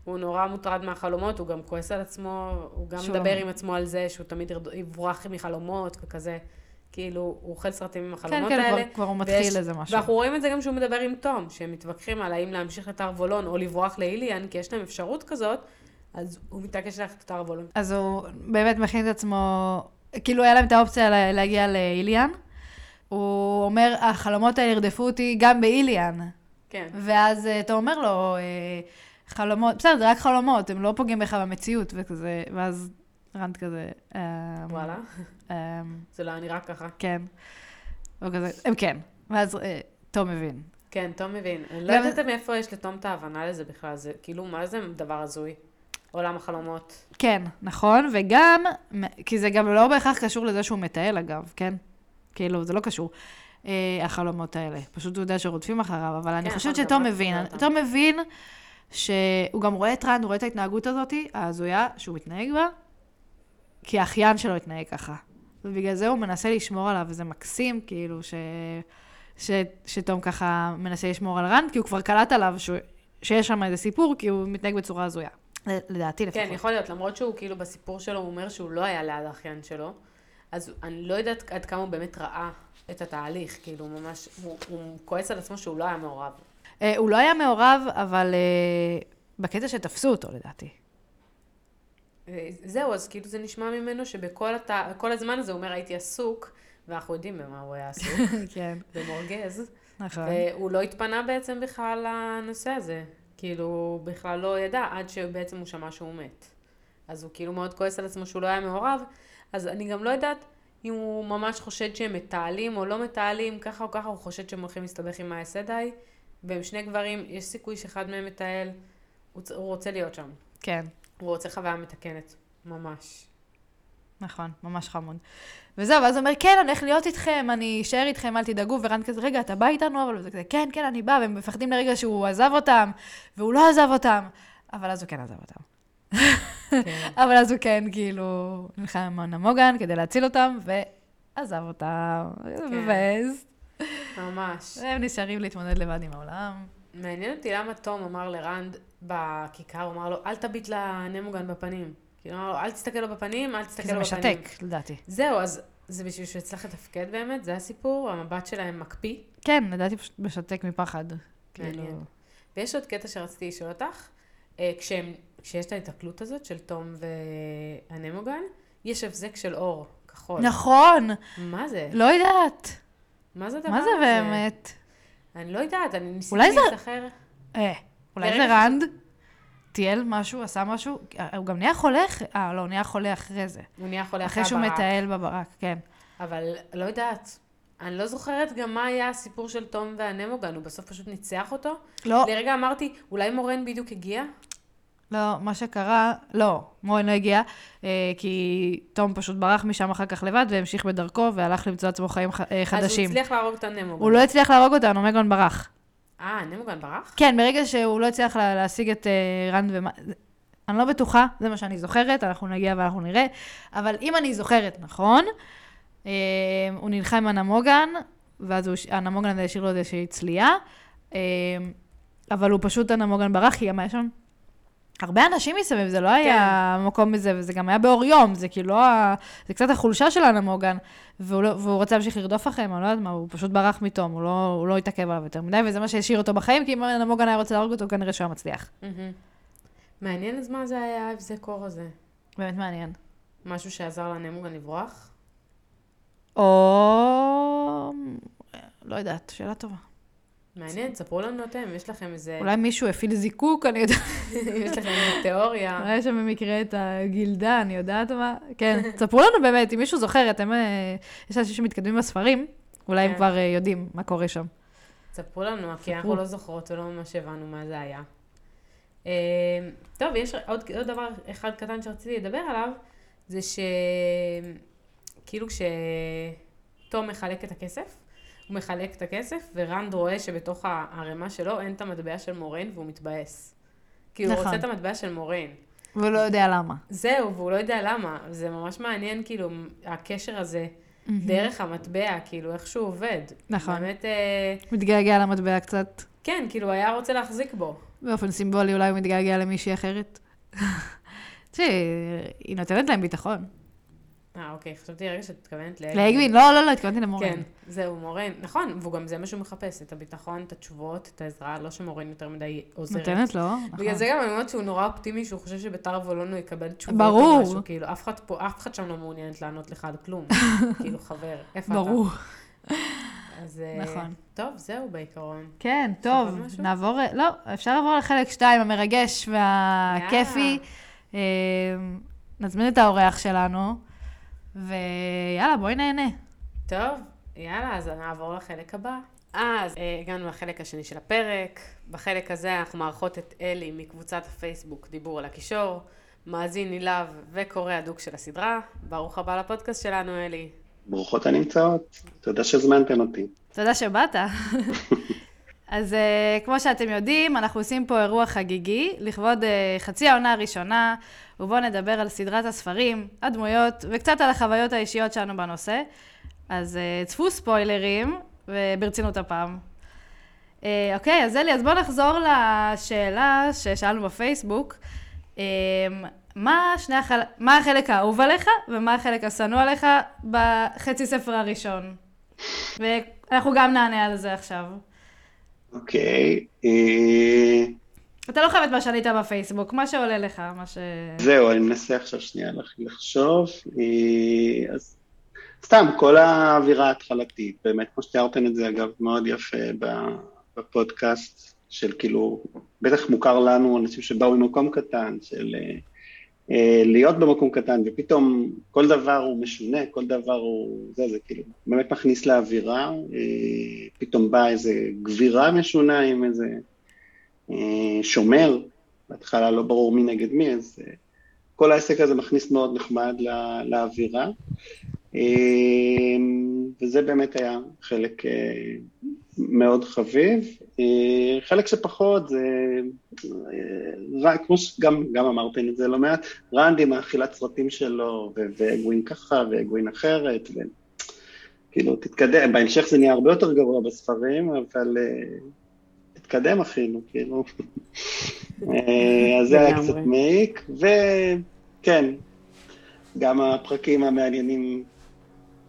הוא נורא מוטרד מהחלומות, הוא גם כועס על עצמו, הוא גם מדבר לא- עם עצמו על זה שהוא תמיד יברח מחלומות וכזה. כאילו, הוא אוכל סרטים עם כן, החלומות כן, האלה. כבר- כבר הוא ויש- מתחיל איזה משהו. ואנחנו רואים את זה גם שהוא מדבר עם תום, שהם מתווכחים על האם להמשיך לטרבולון או לברוח לאיליאן, כי יש להם אפשרות כזאת, אז הוא מתעקש ללכת לטרבולון. אז הוא באמת מכין את עצמו, כאילו היה להם את האופציה לה- להגיע לאיליאן. הוא אומר, החלומות האלה ירדפו אותי גם באיליאן. כן. ואז אה, אתה אומר לו, אה, חלומות, בסדר, זה רק חלומות, הם לא פוגעים בך במציאות וכזה, ואז רנד כזה, אה, וואלה, אה, זה לא היה נראה ככה. כן. או כזה, הם כן. ואז אה, תום מבין. כן, תום מבין. אני לא יודעת מאיפה יש לתום את ההבנה לזה בכלל, זה כאילו, מה זה דבר הזוי? עולם החלומות. כן, נכון, וגם, כי זה גם לא בהכרח קשור לזה שהוא מטייל אגב, כן? כאילו, זה לא קשור, אה, החלומות האלה. פשוט הוא יודע שרודפים אחריו, אבל אני כן, חושבת נכון, שתום מבין. תום מבין שהוא גם רואה את רן, הוא רואה את ההתנהגות הזאת, ההזויה, שהוא מתנהג בה, כי האחיין שלו התנהג ככה. ובגלל זה הוא מנסה לשמור עליו, וזה מקסים, כאילו, ש... ש... שתום ככה מנסה לשמור על רן, כי הוא כבר קלט עליו ש... שיש שם איזה סיפור, כי הוא מתנהג בצורה הזויה. לדעתי לפחות. כן, יכול להיות, למרות שהוא כאילו בסיפור שלו, הוא אומר שהוא לא היה ליד האחיין שלו, אז אני לא יודעת עד כמה הוא באמת ראה את התהליך, כאילו, הוא ממש, הוא, הוא כועס על עצמו שהוא לא היה מעורב. אה, הוא לא היה מעורב, אבל אה, בקטע שתפסו אותו, לדעתי. אה, זהו, אז כאילו זה נשמע ממנו שבכל הת... כל הזמן הזה הוא אומר, הייתי עסוק, ואנחנו יודעים במה הוא היה עסוק, כן, במורגז, נכון. והוא לא התפנה בעצם בכלל לנושא הזה. כאילו, בכלל לא ידע עד שבעצם הוא שמע שהוא מת. אז הוא כאילו מאוד כועס על עצמו שהוא לא היה מעורב, אז אני גם לא יודעת אם הוא ממש חושד שהם מתעלים או לא מתעלים, ככה או ככה הוא חושד שהם הולכים להסתבך עם האסדאי, והם שני גברים, יש סיכוי שאחד מהם מטייל, הוא, הוא רוצה להיות שם. כן, הוא רוצה חוויה מתקנת, ממש. נכון, ממש חמוד. וזהו, ואז הוא אומר, כן, אני הולך להיות איתכם, אני אשאר איתכם, אל תדאגו, ורן כזה, רגע, אתה בא איתנו? אבל זה כזה, כן, כן, אני בא, והם מפחדים לרגע שהוא עזב אותם, והוא לא עזב אותם, אבל אז הוא כן עזב אותם. כן. אבל אז הוא כן, כאילו, נלחם עם נמוגן כדי להציל אותם, ועזב אותם, מבאס. ממש. והם נשארים להתמודד לבד עם העולם. מעניין אותי למה תום אמר לרנד בכיכר, הוא אמר לו, אל תביט לנמוגן בפנים. כאילו, לו, אל תסתכל לו בפנים, אל כי תסתכל זה לו בפנים. משתק, לדעתי. זהו, אז זה בשביל שהוא יצטרך לתפקד באמת? זה הסיפור? המבט שלהם מקפיא? כן, לדעתי פשוט משתק מפחד. כאילו, ויש עוד קטע שרציתי לשאול אותך. אה, כשהם, כשיש את ההתקלות הזאת של תום והנמוגן, יש הבזק של אור כחול. נכון, מה זה? לא יודעת. מה זה הדבר מה הזה? זה באמת? אני לא יודעת, אני ניסיתי אולי זה- להיזכר. אה, אולי זה רנד טייל משהו, עשה משהו, הוא גם נהיה חולה, אחרי- אה, לא, הוא נהיה חולה אחרי זה. הוא נהיה חולה אחרי שהוא הברק. מטייל בברק, כן. אבל לא יודעת. אני לא זוכרת גם מה היה הסיפור של תום והנמוגן, הוא בסוף פשוט ניצח אותו. לא, לרגע אמרתי, אולי מורן בדיוק הגיע? לא, מה שקרה, לא, מורן לא הגיע, אה, כי תום פשוט ברח משם אחר כך לבד והמשיך בדרכו והלך למצוא לעצמו חיים ח- אה, אז הוא חדשים. הצליח להרוג את הנמוגן. הוא לא הצליח להרוג אותנו, מגון ברח. אה, הנמוגן ברח? כן, ברגע שהוא לא הצליח לה- להשיג את אה, רנד ומה... אני לא בטוחה, זה מה שאני זוכרת, אנחנו נגיע ואנחנו נראה. אבל אם אני זוכרת נכון, אה, הוא נלחם עם הנמוגן, ואז הנמוגן הזה השאיר לו איזושהי צלייה, אה, אבל הוא פשוט, הנמוגן ברח, כי גם היה שם הרבה אנשים מסביב, זה לא היה מקום מזה, וזה גם היה באור יום, זה כאילו לא ה... זה קצת החולשה של הנמוגן, והוא, לא, והוא רוצה להמשיך לרדוף אחריהם, אני לא יודעת מה, הוא פשוט ברח מתום, הוא לא, הוא לא התעכב עליו יותר מדי, וזה מה שהשאיר אותו בחיים, כי אם הנמוגן היה רוצה להרוג אותו, כנראה שהוא היה מצליח. מהמם. מעניין אז מה זה היה ההבזק קור הזה. באמת מעניין. משהו שעזר לנמוגן לברוח? או... לא יודעת, שאלה טובה. מעניין, ספרו לנו אתם, יש לכם איזה... אולי מישהו הפעיל זיקוק, אני יודעת. יש לכם איזה תיאוריה. אולי יש שם במקרה את הגילדה, אני יודעת מה. כן, ספרו לנו באמת, אם מישהו זוכר, אתם... אה, יש אנשים שמתקדמים בספרים, אולי הם כן. כבר אה, יודעים מה קורה שם. ספרו לנו, כי אנחנו. לא זוכרות ולא ממש הבנו מה זה היה. אה, טוב, יש עוד, עוד דבר אחד קטן שרציתי לדבר עליו, זה שכאילו כשתום מחלק את הכסף, הוא מחלק את הכסף, ורנד רואה שבתוך הערימה שלו אין את המטבע של מורן והוא מתבאס. כי הוא נכון. רוצה את המטבע של מורן. והוא לא יודע למה. זהו, והוא לא יודע למה. זה ממש מעניין, כאילו, הקשר הזה דרך המטבע, כאילו, איך שהוא עובד. נכון. באמת, אה, מתגעגע למטבע קצת. כן, כאילו, היה רוצה להחזיק בו. באופן סימבולי אולי הוא מתגעגע למישהי אחרת. תראי, היא נותנת להם ביטחון. אה, אוקיי, חשבתי רגע שאת מתכוונת לאגווין. לאגווין, לא, לא, לא, התכוונתי למורן. כן, זהו, מורן. נכון, והוא גם זה מה שהוא מחפש, את הביטחון, את התשובות, את העזרה, לא שמורן יותר מדי עוזרת. נותנת לו, נכון. בגלל זה גם אני אומרת שהוא נורא אופטימי, שהוא חושב שבתר וולון הוא יקבל תשובות. ברור. משהו, כאילו, אף אחד פה, אף אחד שם לא מעוניינת לענות לך על כלום. כאילו, חבר, איפה אתה? ברור. אז... אה, נכון. טוב, זהו בעיקרון. כן, טוב? נעבור, לא, אפשר לעבור לחלק 2, המרגש והכיפי. אה, נזמין את האורח שלנו, ויאללה, בואי נהנה. טוב, יאללה, אז נעבור לחלק הבא. אז אה, הגענו לחלק השני של הפרק. בחלק הזה אנחנו מארחות את אלי מקבוצת הפייסבוק דיבור על הקישור, מאזין נלהב וקורא הדוק של הסדרה. ברוך הבא לפודקאסט שלנו, אלי. ברוכות הנמצאות, תודה שהזמנתם אותי. תודה שבאת. אז uh, כמו שאתם יודעים, אנחנו עושים פה אירוע חגיגי לכבוד uh, חצי העונה הראשונה, ובואו נדבר על סדרת הספרים, הדמויות, וקצת על החוויות האישיות שלנו בנושא. אז uh, צפו ספוילרים, וברצינות הפעם. Uh, אוקיי, אז אלי, אז בואו נחזור לשאלה ששאלנו בפייסבוק. Uh, מה, שני החל... מה החלק האהוב עליך, ומה החלק השנוא עליך בחצי ספר הראשון? ואנחנו גם נענה על זה עכשיו. אוקיי, אה, אתה לא חייב את מה שעלית בפייסבוק, מה שעולה לך, מה ש... זהו, אני מנסה עכשיו שנייה לח- לחשוב. אה, אז סתם, כל האווירה ההתחלתית, באמת, כמו שתיארתם את זה, אגב, מאוד יפה בפודקאסט, של כאילו, בטח מוכר לנו, אנשים שבאו ממקום קטן, של אה, אה, להיות במקום קטן, ופתאום כל דבר הוא משונה, כל דבר הוא, זה, זה כאילו, באמת מכניס לאווירה, פתאום באה איזה גבירה משונה עם איזה שומר, בהתחלה לא ברור מי נגד מי, אז אה, כל העסק הזה מכניס מאוד נחמד לא, לאווירה, אה, וזה באמת היה חלק אה, מאוד חביב. אה, חלק שפחות זה, אה, כמו שגם גם אמרתם את זה לא מעט, רנדי עם האכילת סרטים שלו, ו- ואגווין ככה ואגווין אחרת, וכאילו תתקדם, בהמשך זה נהיה הרבה יותר גרוע בספרים, אבל אה, תתקדם אפילו, כאילו. אה, אז זה היה. קצת מעיק, וכן, גם הפרקים המעניינים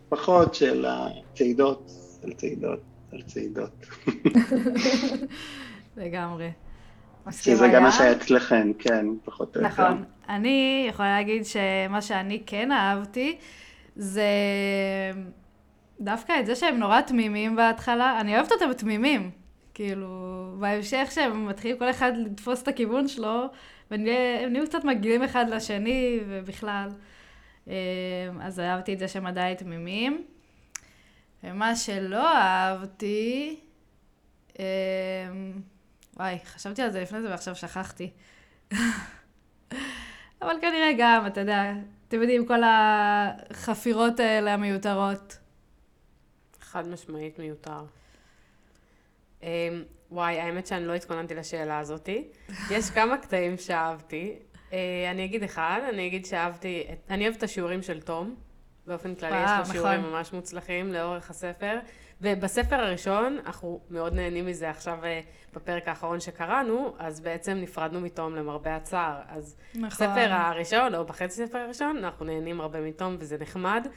פחות של הצעידות, על צעידות, על צעידות. לגמרי. שזה גם מה היה. שהיה אצלכם, כן, פחות או יותר. נכון. אני יכולה להגיד שמה שאני כן אהבתי, זה דווקא את זה שהם נורא תמימים בהתחלה. אני אוהבת אותם תמימים. כאילו, בהמשך שהם מתחילים כל אחד לתפוס את הכיוון שלו, והם נהיו קצת מגעילים אחד לשני, ובכלל. אה, אז אהבתי את זה שהם עדיין תמימים. ומה שלא אהבתי, אה, וואי, חשבתי על זה לפני זה ועכשיו שכחתי. אבל כנראה גם, אתה יודע, אתם יודעים, כל החפירות האלה המיותרות. חד משמעית מיותר. אמ, וואי, האמת שאני לא התכוננתי לשאלה הזאתי. יש כמה קטעים שאהבתי. אה, אני אגיד אחד, אני אגיד שאהבתי, אני אוהבת את השיעורים של תום. באופן כללי יש לו שיעורים נכון. ממש מוצלחים לאורך הספר. ובספר הראשון, אנחנו מאוד נהנים מזה עכשיו אה, בפרק האחרון שקראנו, אז בעצם נפרדנו מתום למרבה הצער. אז נכון. בספר הראשון, או בחצי ספר הראשון, אנחנו נהנים הרבה מתום וזה נחמד.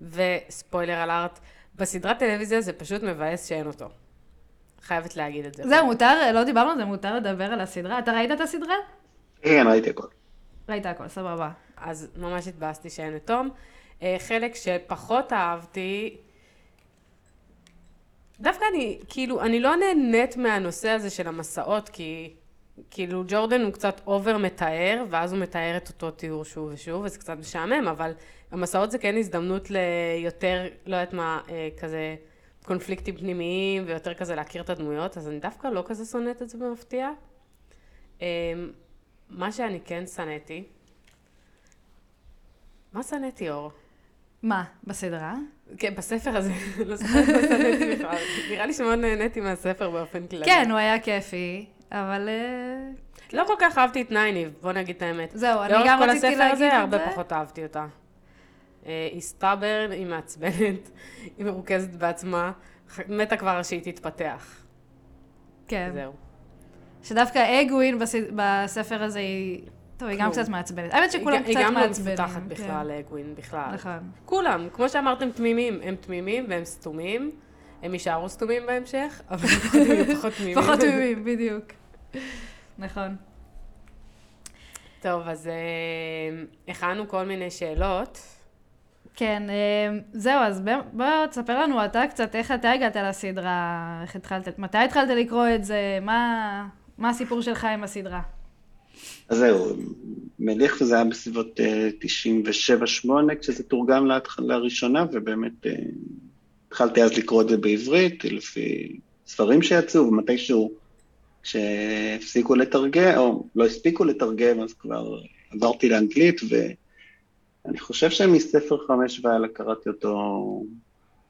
וספוילר אלארט, בסדרת טלוויזיה זה פשוט מבאס שאין אותו. חייבת להגיד את זה. זהו, מותר, לא דיברנו על זה, מותר לדבר על הסדרה. אתה ראית את הסדרה? כן, ראיתי הכל. ראית הכל, סבבה. אז ממש התבאסתי שאין את תום. אה, חלק שפחות אהבתי, דווקא אני, כאילו, אני לא נהנית מהנושא הזה של המסעות, כי כאילו ג'ורדן הוא קצת אובר מתאר, ואז הוא מתאר את אותו תיאור שוב ושוב, וזה קצת משעמם, אבל המסעות זה כן הזדמנות ליותר, לא יודעת מה, אה, כזה קונפליקטים פנימיים, ויותר כזה להכיר את הדמויות, אז אני דווקא לא כזה שונאת את זה במפתיע. אה, מה שאני כן שנאתי, מה שנאתי, אור? מה, בסדרה? כן, בספר הזה, לא זוכרת מה שנאתי בכלל. נראה לי שמאוד נהניתי מהספר באופן כללי. כן, הוא היה כיפי, אבל... אה, לא כל כך אהבתי את נייניב, בוא נגיד את האמת. זהו, אני גם רציתי לאורך כל הספר להגיד הזה, את הרבה זה. פחות אהבתי אותה. אה, היא stubborn, היא מעצבנת, היא מרוכזת בעצמה, מתה כבר שהיא תתפתח. כן. זהו. שדווקא אגווין בספר הזה היא... טוב, היא גם. קצת מעצבנת. האמת שכולם קצת היא גם לא מעצבנים. מפותחת כן. בכלל, אגווין, בכלל. נכון. כולם, כמו שאמרתם, תמימים. הם תמימים והם סתומים. הם יישארו סתומים בהמשך, אבל פחות תמימים. פחות תמימים, בדיוק. נכון. טוב, אז אה, הכנו כל מיני שאלות. כן, אה, זהו, אז בוא- תספר לנו אתה קצת איך אתה הגעת לסדרה, איך התחלת, מתי התחלת לקרוא את זה, מה, מה הסיפור שלך עם הסדרה? אז זהו, מליך זה היה בסביבות אה, 97-8 כשזה תורגם להתחלה הראשונה, ובאמת אה, התחלתי אז לקרוא את זה בעברית, לפי ספרים שיצאו, ומתישהו כשהפסיקו לתרגם, או לא הספיקו לתרגם, אז כבר עברתי לאנגלית, ואני חושב שמספר חמש והלאה קראתי אותו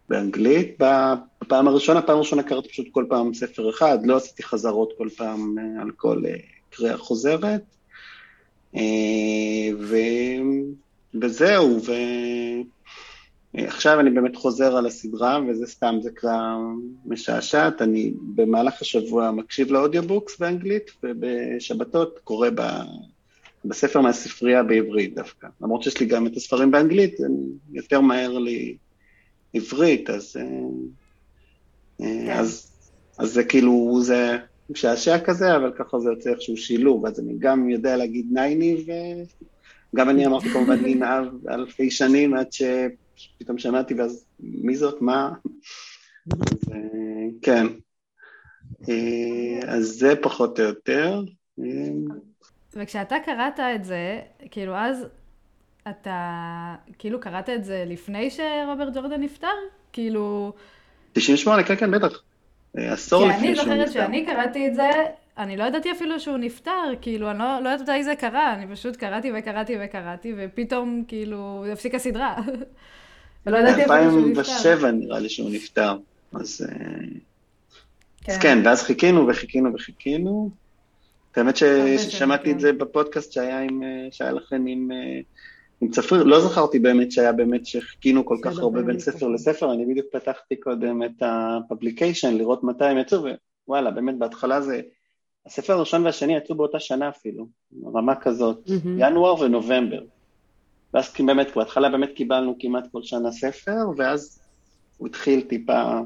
באנגלית. בפעם הראשונה, פעם ראשונה קראתי פשוט כל פעם ספר אחד, לא עשיתי חזרות כל פעם אה, על כל אה, קריאה חוזרת. אה, ו... וזהו, ועכשיו אני באמת חוזר על הסדרה, וזה סתם, זה קריאה משעשעת. אני במהלך השבוע מקשיב ל audiobooks באנגלית, ובשבתות קורא ב... בספר מהספרייה בעברית דווקא. למרות שיש לי גם את הספרים באנגלית, אני יותר מהר לי עברית, אז, אה, כן. אה, אז, אז זה כאילו, זה משעשע כזה, אבל ככה זה יוצא איכשהו שילוב, אז אני גם יודע להגיד נייניב, וגם אני אמרתי כמובן נינה אלפי שנים, עד שפתאום שמעתי, ואז מי זאת, מה? אז אה, כן. אז זה פחות או יותר. וכשאתה קראת את זה, כאילו אז אתה, כאילו קראת את זה לפני שרוברט ג'ורדן נפטר? כאילו, 98, כן, כן, בטח. אה, עשור כי לפני אני שהוא זוכרת נפטר. שאני קראתי את זה, אני לא ידעתי אפילו שהוא נפטר, כאילו, אני לא, לא יודעת מתי זה קרה, אני פשוט קראתי וקראתי וקראתי, ופתאום, כאילו, הפסיקה הסדרה. ולא ידעתי אפילו שהוא נפטר. 2007 נראה לי שהוא נפטר. אז אה, כן. אז כן, ואז חיכינו וחיכינו וחיכינו. האמת ששמעתי את זה בפודקאסט שהיה עם, אה, שהיה לכם עם, אה, עם צפריר, לא זכרתי באמת שהיה באמת שחיכינו כל כך בסדר, הרבה בין ספר. לספר, אני בדיוק פתחתי קודם את ה publication, לראות מתי הם יצאו, ווואלה, באמת בהתחלה זה, הספר הראשון והשני יצאו באותה שנה אפילו, רמה כזאת. ינואר ונובמבר. ואז באמת, בהתחלה באמת קיבלנו כמעט כל שנה ספר, ואז הוא התחיל טיפה,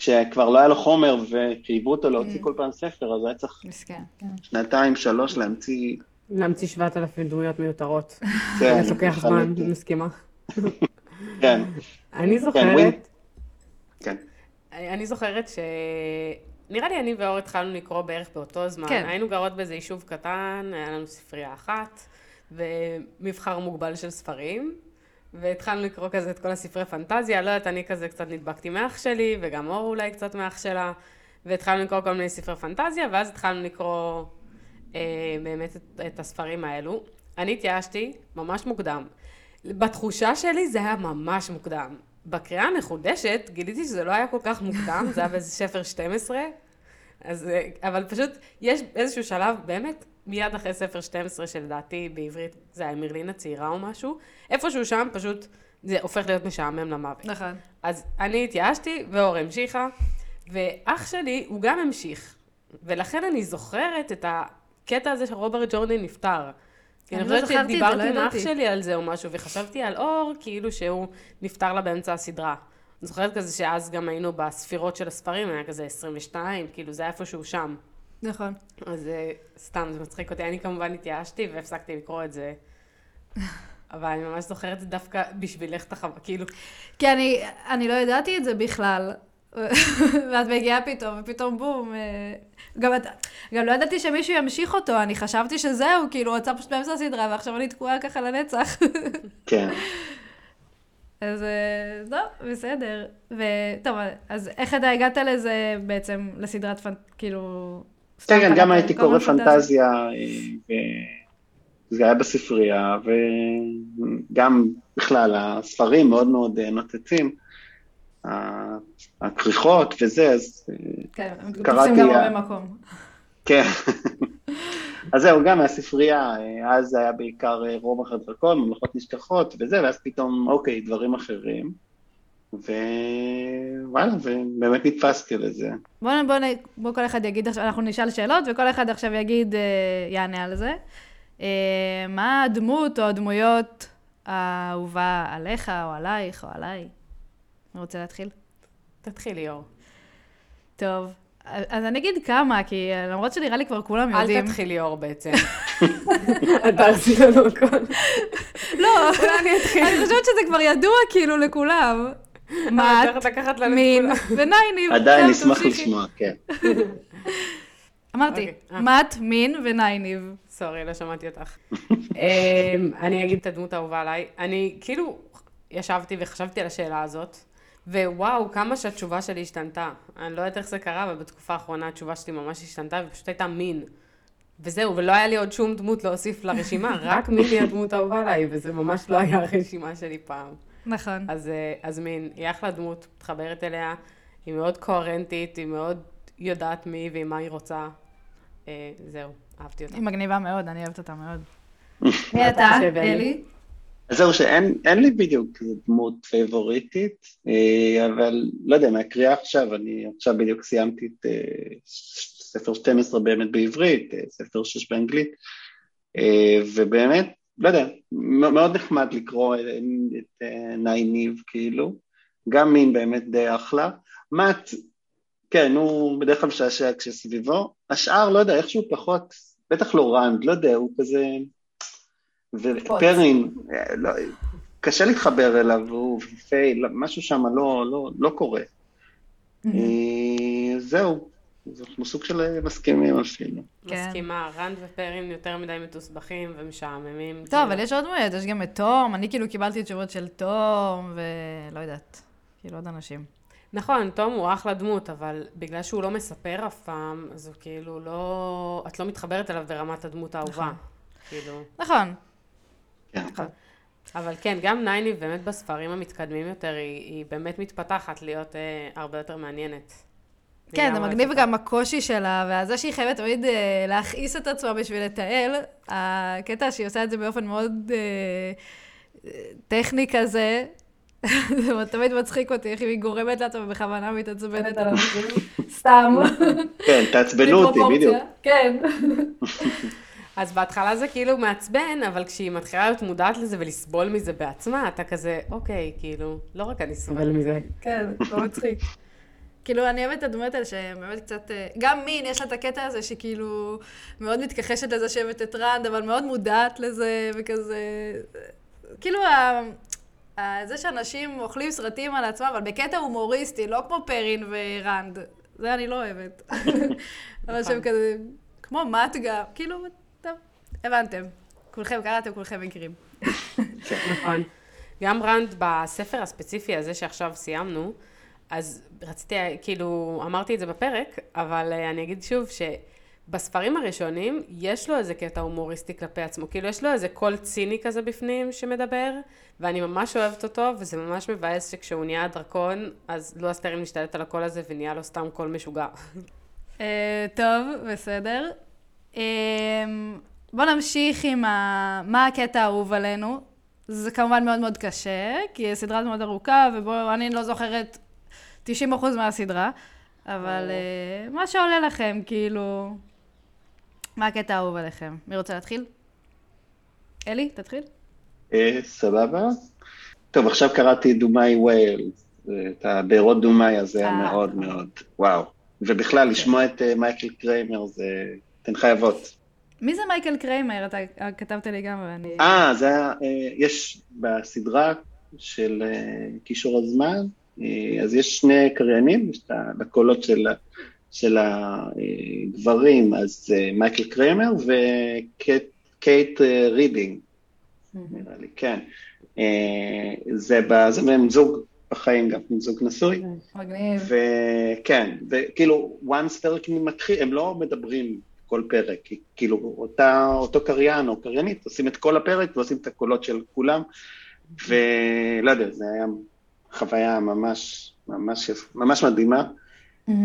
כשכבר לא היה לו חומר וחייבו אותו להוציא Mm. כל פעם ספר, אז היה צריך. כן. שנתיים, שלוש להמציא... להמציא 7,000 דמויות מיותרות. כן, זה לוקח זמן. מסכימה. כן, אני כן, זוכרת. כן. אני זוכרת ש... נראה לי אני ואור התחלנו לקרוא בערך באותו זמן. כן. היינו גרות באיזה יישוב קטן, היה לנו ספרייה אחת, ומבחר מוגבל של ספרים, והתחלנו לקרוא כזה את כל הספרי פנטזיה, לא יודעת, אני כזה קצת נדבקתי מאח שלי, וגם אור אולי קצת מאח שלה, והתחלנו לקרוא כל מיני ספרי פנטזיה, ואז התחלנו לקרוא אה, באמת את, את הספרים האלו. אני התייאשתי ממש מוקדם. בתחושה שלי זה היה ממש מוקדם. בקריאה המחודשת גיליתי שזה לא היה כל כך מוקדם, זה היה באיזה ספר 12, אז, אה, אבל פשוט יש איזשהו שלב, באמת, מיד אחרי ספר 12, שלדעתי בעברית זה היה מרלין הצעירה או משהו, איפשהו שם פשוט זה הופך להיות משעמם למוות. נכון. אז אני התייאשתי, ואור המשיכה, ואח שלי, הוא גם המשיך. ולכן אני זוכרת את הקטע הזה שרוברט ג'ורדן נפטר. כי אני לא חושבת זה, לא שדיברתי עם אח. שלי על זה או משהו, וחשבתי על אור, כאילו שהוא נפטר לה באמצע הסדרה. אני זוכרת כזה שאז גם היינו בספירות של הספרים, היה כזה 22, כאילו זה היה איפשהו שם. נכון. אז אה, סתם, זה מצחיק אותי. אני כמובן התייאשתי והפסקתי לקרוא את זה. אבל אני ממש זוכרת את זה דווקא בשבילך את החווה, כאילו, כי אני, אני לא ידעתי את זה בכלל. ואת מגיעה פתאום, ופתאום בום. אה, גם, את, גם לא ידעתי שמישהו ימשיך אותו, אני חשבתי שזהו, כאילו, הוא יצא פשוט באמצע הסדרה, ועכשיו אני תקועה ככה לנצח. כן. אז אה, לא, בסדר. וטוב, אז איך אתה הגעת לזה בעצם, לסדרת פנט... כאילו... כן, כן, גם הייתי קורא פנטזיה, אה, זה היה בספרייה, וגם בכלל, הספרים מאוד מאוד נוצצים, הכריכות וזה, אז כן, הם קראתי... תופסים גם הרבה מקום. כן. אז זהו, גם מהספרייה, אז זה היה בעיקר רומח הדרקון, ממלכות נשכחות וזה, ואז פתאום, אוקיי, דברים אחרים. ווואלה, ובאמת נתפסתי לזה. בואו בוא, בוא כל אחד יגיד, אנחנו נשאל שאלות, וכל אחד עכשיו יגיד, יענה על זה. מה הדמות או הדמויות האהובה עליך, או עלייך, או עליי? מי רוצה להתחיל? תתחיל, ליאור. טוב, אז אני אגיד כמה, כי למרות שנראה לי כבר כולם יודעים. אל תתחיל ליאור בעצם. אתה עשית לנו הכל. לא, אני חושבת שזה כבר ידוע כאילו לכולם. מאט, מין ונייניב. עדיין נשמח לשמוע, כן. אמרתי, מאט, מין ונייניב. סורי, לא שמעתי אותך. אני אגיד את הדמות האהובה עליי. אני כאילו ישבתי וחשבתי על השאלה הזאת. ווואו, כמה שהתשובה שלי השתנתה. אני לא יודעת איך זה קרה, אבל בתקופה האחרונה התשובה שלי ממש השתנתה, ופשוט הייתה מין. וזהו, ולא היה לי עוד שום דמות להוסיף לרשימה, רק מין היא הדמות האהובה עליי, וזה ממש לא היה הרשימה שלי פעם. נכון. אז, אז מין, היא אחלה דמות, מתחברת אליה, היא מאוד קוהרנטית, היא מאוד יודעת מי ועם מה היא רוצה. אה, זהו, אהבתי אותה. היא מגניבה מאוד, אני אוהבת אותה מאוד. מי אתה, אלי? אז זהו, שאין לי בדיוק דמות פייבוריטית, אבל לא יודע, מהקריאה עכשיו, אני עכשיו בדיוק סיימתי את ספר 12 באמת בעברית, ספר 6 באנגלית, ובאמת, לא יודע, מאוד נחמד לקרוא את נייניב, כאילו, גם מין באמת די אחלה. מאט, כן, הוא בדרך כלל משעשע כשסביבו, השאר, לא יודע, איכשהו פחות, בטח לא רנד, לא יודע, הוא כזה... ופרין, לא, קשה להתחבר אליו, הוא ופייל, משהו שם לא, לא, לא קורה. זהו, אנחנו סוג של מסכימים אפילו. מסכימה, רנד ופרין יותר מדי מתוסבכים ומשעממים. טוב, אבל יש עוד דמויות, יש גם את תום, אני כאילו קיבלתי תשובות של תום, ולא יודעת, כאילו עוד אנשים. נכון, תום הוא אחלה דמות, אבל בגלל שהוא לא מספר אף פעם, אז הוא כאילו לא... את לא מתחברת אליו ברמת הדמות האהובה. כאילו... נכון. נכון. אבל כן, גם נייני באמת בספרים המתקדמים יותר, היא, היא באמת מתפתחת להיות אה, הרבה יותר מעניינת. כן, זה מגניב גם הקושי שלה, וזה שהיא חייבת תמיד אה, להכעיס את עצמה בשביל לתעל, הקטע שהיא עושה את זה באופן מאוד אה, טכני כזה, זה תמיד מצחיק אותי, איך היא גורמת לעצמה ובכוונה מתעצבנת על אנשים, סתם. כן, תעצבנו אותי, בדיוק. כן. אז בהתחלה זה כאילו מעצבן, אבל כשהיא מתחילה להיות מודעת לזה ולסבול מזה בעצמה, אתה כזה, אוקיי, כאילו, לא רק אני סובל מזה. כן, לא מצחיק. כאילו, אני אוהבת את הדמויות האלה שהן באמת קצת... גם מין, יש לה את הקטע הזה שכאילו מאוד מתכחשת לזה שהבאת את רנד, אבל מאוד מודעת לזה, וכזה... כאילו, זה שאנשים אוכלים סרטים על עצמם, אבל בקטע הומוריסטי, לא כמו פרין ורנד. זה אני לא אוהבת. אבל שהם כזה... כמו מתגה, כאילו, טוב, הבנתם. כולכם קראתם, כולכם מכירים. נכון. גם רנד בספר הספציפי הזה שעכשיו סיימנו, אז רציתי, כאילו, אמרתי את זה בפרק, אבל אני אגיד שוב שבספרים הראשונים יש לו איזה קטע הומוריסטי כלפי עצמו, כאילו יש לו איזה קול ציני כזה בפנים שמדבר, ואני ממש אוהבת אותו, וזה ממש מבאס שכשהוא נהיה דרקון, אז לואס טרין משתלט על הקול הזה ונהיה לו סתם קול משוגע. טוב, בסדר. בואו נמשיך עם מה הקטע האהוב עלינו. זה כמובן מאוד מאוד קשה, כי הסדרה מאוד ארוכה, ובואו, אני לא זוכרת 90% מהסדרה, אבל מה שעולה לכם, כאילו... מה הקטע האהוב עליכם? מי רוצה להתחיל? אלי, תתחיל. סבבה. טוב, עכשיו קראתי דומאי ווייל, את הבארות דומאי הזה היה מאוד מאוד, וואו. ובכלל, לשמוע את מייקל קריימר זה... אתן חייבות. מי זה מייקל קריימר? אתה כתבת לי גם, ואני... אה, זה היה, יש בסדרה של כישור הזמן, אז יש שני קריינים, יש את הקולות של, של הגברים, אז מייקל קריימר וקייט רידינג, נראה לי, כן. זה, זה מהם זוג בחיים גם, זוג נשוי. מגניב. וכן, וכאילו, once פרק מתחיל, הם לא מדברים כל פרק, כאילו אותה, אותו קריין או קריינית עושים את כל הפרק ועושים את הקולות של כולם, ולא יודע, זה היה חוויה ממש, ממש, ממש מדהימה.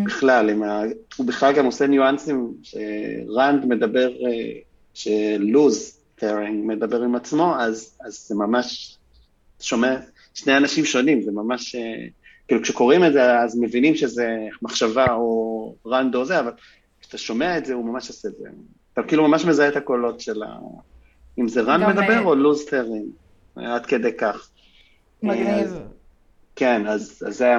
בכלל, ה... הוא בכלל גם עושה ניואנסים, שרנד מדבר, אה, שלוז טרין מדבר עם עצמו, אז, אז זה ממש, שומע, שני אנשים שונים, זה ממש, אה, כאילו כשקוראים את זה, אז מבינים שזה מחשבה או רנד או זה, אבל כשאתה שומע את זה, הוא ממש עושה את זה. אתה כאילו ממש מזהה את הקולות של ה... אם זה רנד מדבר או לוז טרין, עד כדי כך. מגניב. כן, אז, אז זה היה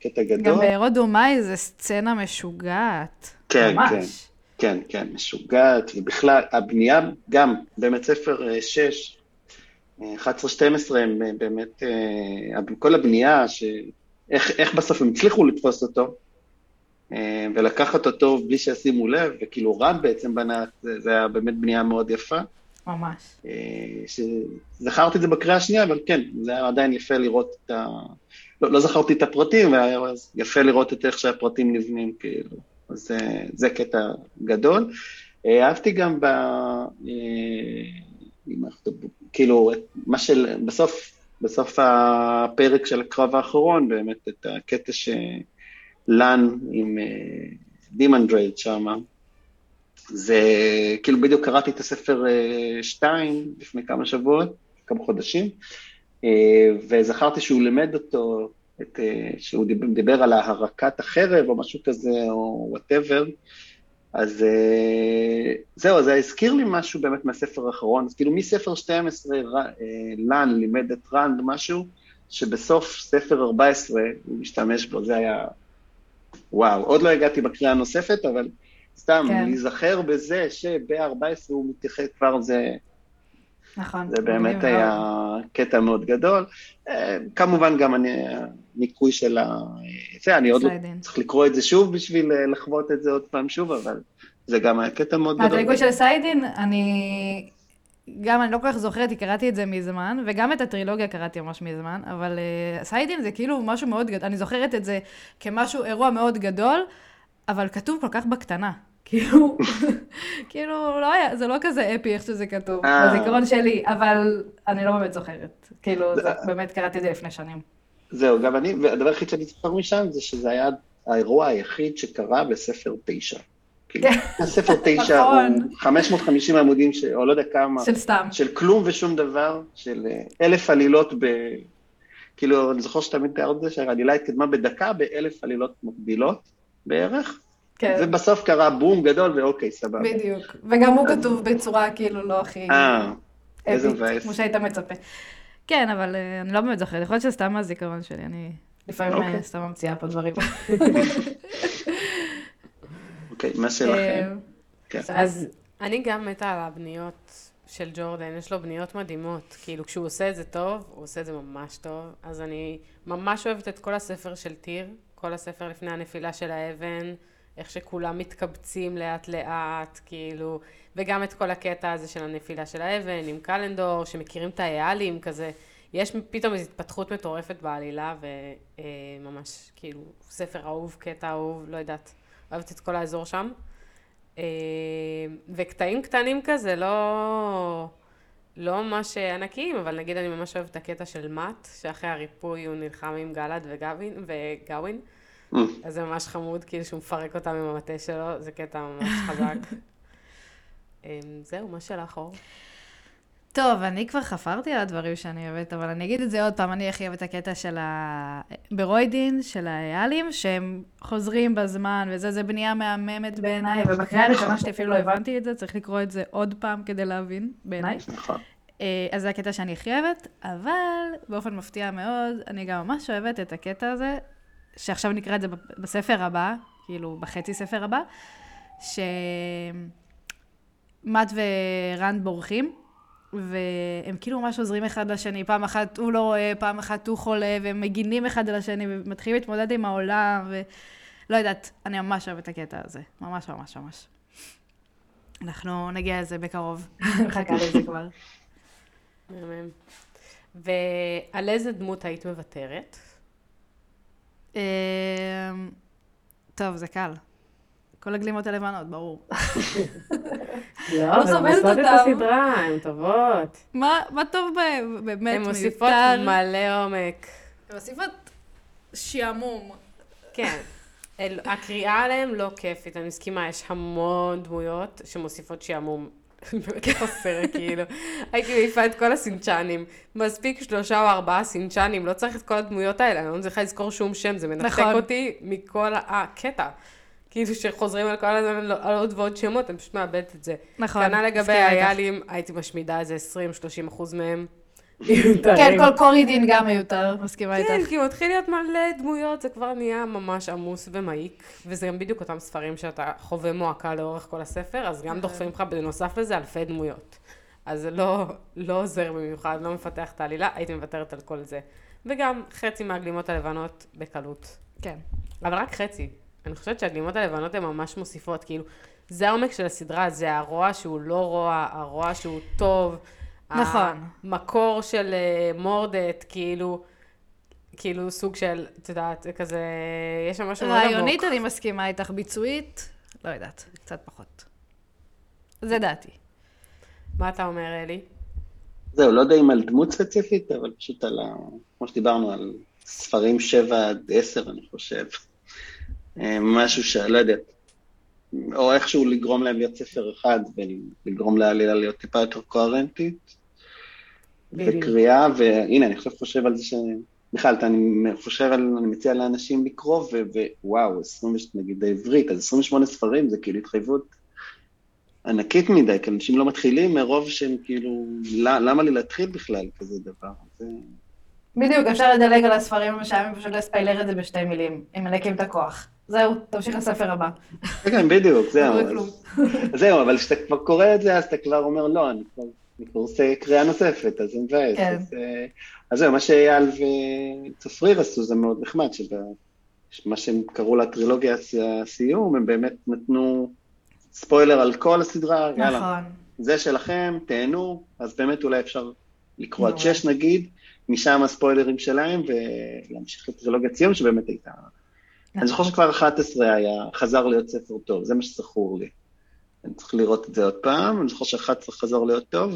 קטע גדול. גם בארות דומאי זה סצנה משוגעת. כן, ממש. כן, כן, כן, משוגעת, ובכלל, הבנייה, גם בספר 6, 11-12, הם באמת, כל הבנייה, ש... איך, איך בסוף הם הצליחו לתפוס אותו, ולקחת אותו בלי שישימו לב, וכאילו רן בעצם בנה, זה, זה היה באמת בנייה מאוד יפה. ממש. זכרתי את זה בקריאה השנייה, אבל כן, זה היה עדיין יפה לראות את ה... לא, לא זכרתי את הפרטים, והיה יפה לראות את איך שהפרטים נבנים, כאילו. אז זה, זה קטע גדול. אהבתי גם ב... כאילו, מה של... בסוף, בסוף הפרק של הקרב האחרון, באמת, את הקטע של לן עם דמנדרד שמה, זה כאילו בדיוק קראתי את הספר 2 לפני כמה שבועות, כמה חודשים, וזכרתי שהוא לימד אותו, את, שהוא דיבר, דיבר על ההרקת החרב או משהו כזה, או whatever, אז זהו, זה הזכיר לי משהו באמת מהספר האחרון, אז כאילו מספר 12 לן לימד את רנד משהו, שבסוף ספר 14 הוא משתמש בו, זה היה וואו, עוד לא הגעתי בקריאה הנוספת, אבל סתם, כן. להיזכר בזה שב-14 הוא מתייחד כבר, זה... נכון. זה באמת היה מאוד. קטע מאוד גדול. כמובן גם אני, הניקוי של ה... זה, אני עוד צריך לקרוא את זה שוב בשביל לחוות את זה עוד פעם שוב, אבל זה גם היה קטע מאוד גדול. הניקוי של סיידין, אני... גם אני לא כל כך זוכרת, כי קראתי את זה מזמן, וגם את הטרילוגיה קראתי ממש מזמן, אבל uh, סיידין זה כאילו משהו מאוד גדול, אני זוכרת את זה כמשהו, אירוע מאוד גדול, אבל כתוב כל כך בקטנה. כאילו, כאילו, לא היה, זה לא כזה אפי איך שזה כתוב, בזיכרון שלי, אבל אני לא באמת זוכרת. כאילו, באמת קראתי את זה לפני שנים. זהו, גם אני, והדבר היחיד שאני זוכר משם זה שזה היה האירוע היחיד שקרה בספר תשע. כאילו, הספר תשע הוא 550 עמודים, או לא יודע כמה. של סתם. של כלום ושום דבר, של אלף עלילות ב... כאילו, אני זוכר שתמיד תיארת את זה, שהעלילה התקדמה בדקה באלף עלילות מקבילות בערך. כן. ובסוף קרה בום גדול, ואוקיי, סבבה. בדיוק. וגם הוא כתוב בצורה כאילו לא הכי... אה, איזה מבאס. כמו שהיית מצפה. כן, אבל אני לא באמת זוכרת, יכול להיות שזה סתם מהזיכרון שלי, אני לפעמים סתם ממציאה פה דברים. אוקיי, מה שלכם? אז אני גם מתה על הבניות של ג'ורדן, יש לו בניות מדהימות. כאילו, כשהוא עושה את זה טוב, הוא עושה את זה ממש טוב. אז אני ממש אוהבת את כל הספר של טיר, כל הספר לפני הנפילה של האבן. איך שכולם מתקבצים לאט לאט, כאילו, וגם את כל הקטע הזה של הנפילה של האבן עם קלנדור, שמכירים את היאלים כזה. יש פתאום איזו התפתחות מטורפת בעלילה, וממש, כאילו, ספר אהוב, קטע אהוב, לא יודעת, אוהבת את כל האזור שם. וקטעים קטנים כזה, לא, לא ממש ענקיים, אבל נגיד אני ממש אוהבת את הקטע של מאט, שאחרי הריפוי הוא נלחם עם גלעד וגאווין, וגאווין. אז זה ממש חמוד, כאילו שהוא מפרק אותם עם המטה שלו, זה קטע ממש חזק. זהו, מה שלך, אור? טוב, אני כבר חפרתי על הדברים שאני אוהבת, אבל אני אגיד את זה עוד פעם, אני הכי אוהבת את הקטע של ה... ברוידין, של האיילים, שהם חוזרים בזמן, וזה, זה בנייה מהממת בעיניי, ובקריאה הראשונה שלי אפילו לא הבנתי את זה, צריך לקרוא את זה עוד פעם כדי להבין, בעיניי. נכון. אז זה הקטע שאני הכי אוהבת, אבל באופן מפתיע מאוד, אני גם ממש אוהבת את הקטע הזה, שעכשיו נקרא את זה בספר הבא, כאילו בחצי ספר הבא, שמט ורנד בורחים, והם כאילו ממש עוזרים אחד לשני, פעם אחת הוא לא רואה, פעם אחת הוא חולה, והם מגינים אחד על השני, ומתחילים להתמודד עם העולם, ולא יודעת, אני ממש אוהבת את הקטע הזה, ממש ממש ממש. אנחנו נגיע לזה בקרוב, מחכה לזה כבר. ועל איזה דמות היית מוותרת? טוב, זה קל. כל הגלימות הלבנות, ברור. לא, לא הן עושות את. הסדרה, הן טובות. מה מה טוב בהן? באמת הן מיותר. מוסיפות מלא עומק. הן מוסיפות שעמום. כן. הקריאה עליהם לא כיפית, אני מסכימה, יש המון דמויות שמוסיפות שעמום. באמת חסר, כאילו. הייתי מעיפה את כל הסינצ'נים. מספיק שלושה או ארבעה סינצ'נים, לא צריך את כל הדמויות האלה, אני לא מצליחה לזכור שום שם, זה מנתק נכון. אותי מכל הקטע. כאילו שחוזרים על כל הזמן על על עוד ועוד שמות, אני פשוט מאבדת את זה. נכון, כנ"ל לגבי. היאלים, הייתי משמידה איזה 20-30 אחוז מהם. כן, כל קורידין גם מיותר, מסכימה כן, איתך. כי מתחיל להיות מלא דמויות, זה כבר נהיה ממש עמוס ומעיק, וזה גם בדיוק אותם ספרים שאתה חווה מועקה לאורך כל הספר, אז גם דוחפים לך בנוסף לזה אלפי דמויות. אז זה לא, לא עוזר במיוחד, לא מפתח את העלילה, הייתי מוותרת על כל זה. וגם חצי מהגלימות הלבנות בקלות. כן. אבל רק חצי. אני חושבת שהגלימות הלבנות הן ממש מוסיפות, כאילו, זה העומק של הסדרה, זה הרוע שהוא לא רוע, הרוע שהוא טוב. נכון. המקור של אה, מורדט, כאילו, כאילו סוג של, את יודעת, כזה, יש שם משהו מאוד עמוק. רעיונית אני מסכימה איתך, ביצועית, לא יודעת, קצת פחות. זה דעתי. מה אתה אומר, אלי? זהו, לא יודע אם על דמות ספציפית, אבל פשוט על ה... כמו שדיברנו, על ספרים 7 עד 10, אני חושב. אה, משהו שלא יודע, או איכשהו לגרום להם להיות ספר אחד, ולגרום לעלילה להיות טיפה יותר קוהרנטית. וקריאה, והנה, אני עכשיו חושב על זה ש... בכלל, אני חושב על, אני מציע לאנשים לקרוא, ו- ווואו, 20, נגיד בעברית, אז 28 ספרים זה כאילו התחייבות ענקית מדי, כי אנשים לא מתחילים מרוב שהם כאילו, למה לי להתחיל בכלל כזה דבר? זה... בדיוק, אפשר לדלג על הספרים המשעממים, פשוט לספיילר את זה בשתי מילים, אם מנקים את הכוח. זהו, תמשיך לספר הבא. כן, בדיוק, זהו. לא. זהו, אבל כשאתה כבר קורא את זה, אז אתה כבר אומר, לא, אני כבר, אני כבר עושה קריאה נוספת, אז זה מבאס. כן. אז, אה, אז זהו, מה שאייל וצפריר עשו זה מאוד נחמד, שמה שהם קראו לה טרילוגיה הס- הסיום, הם באמת נתנו ספוילר על כל הסדרה, יאללה, נכון. זה שלכם, תהנו, אז באמת אולי אפשר לקרוא עד. שש נגיד, משם הספוילרים שלהם, ולהמשיך לטרילוגיית סיום, שבאמת הייתה... אני זוכר שכבר 11 היה, חזר להיות ספר טוב, זה מה שזכור לי. אני צריך לראות את זה עוד פעם, אני זוכר ש-11 חזר להיות טוב,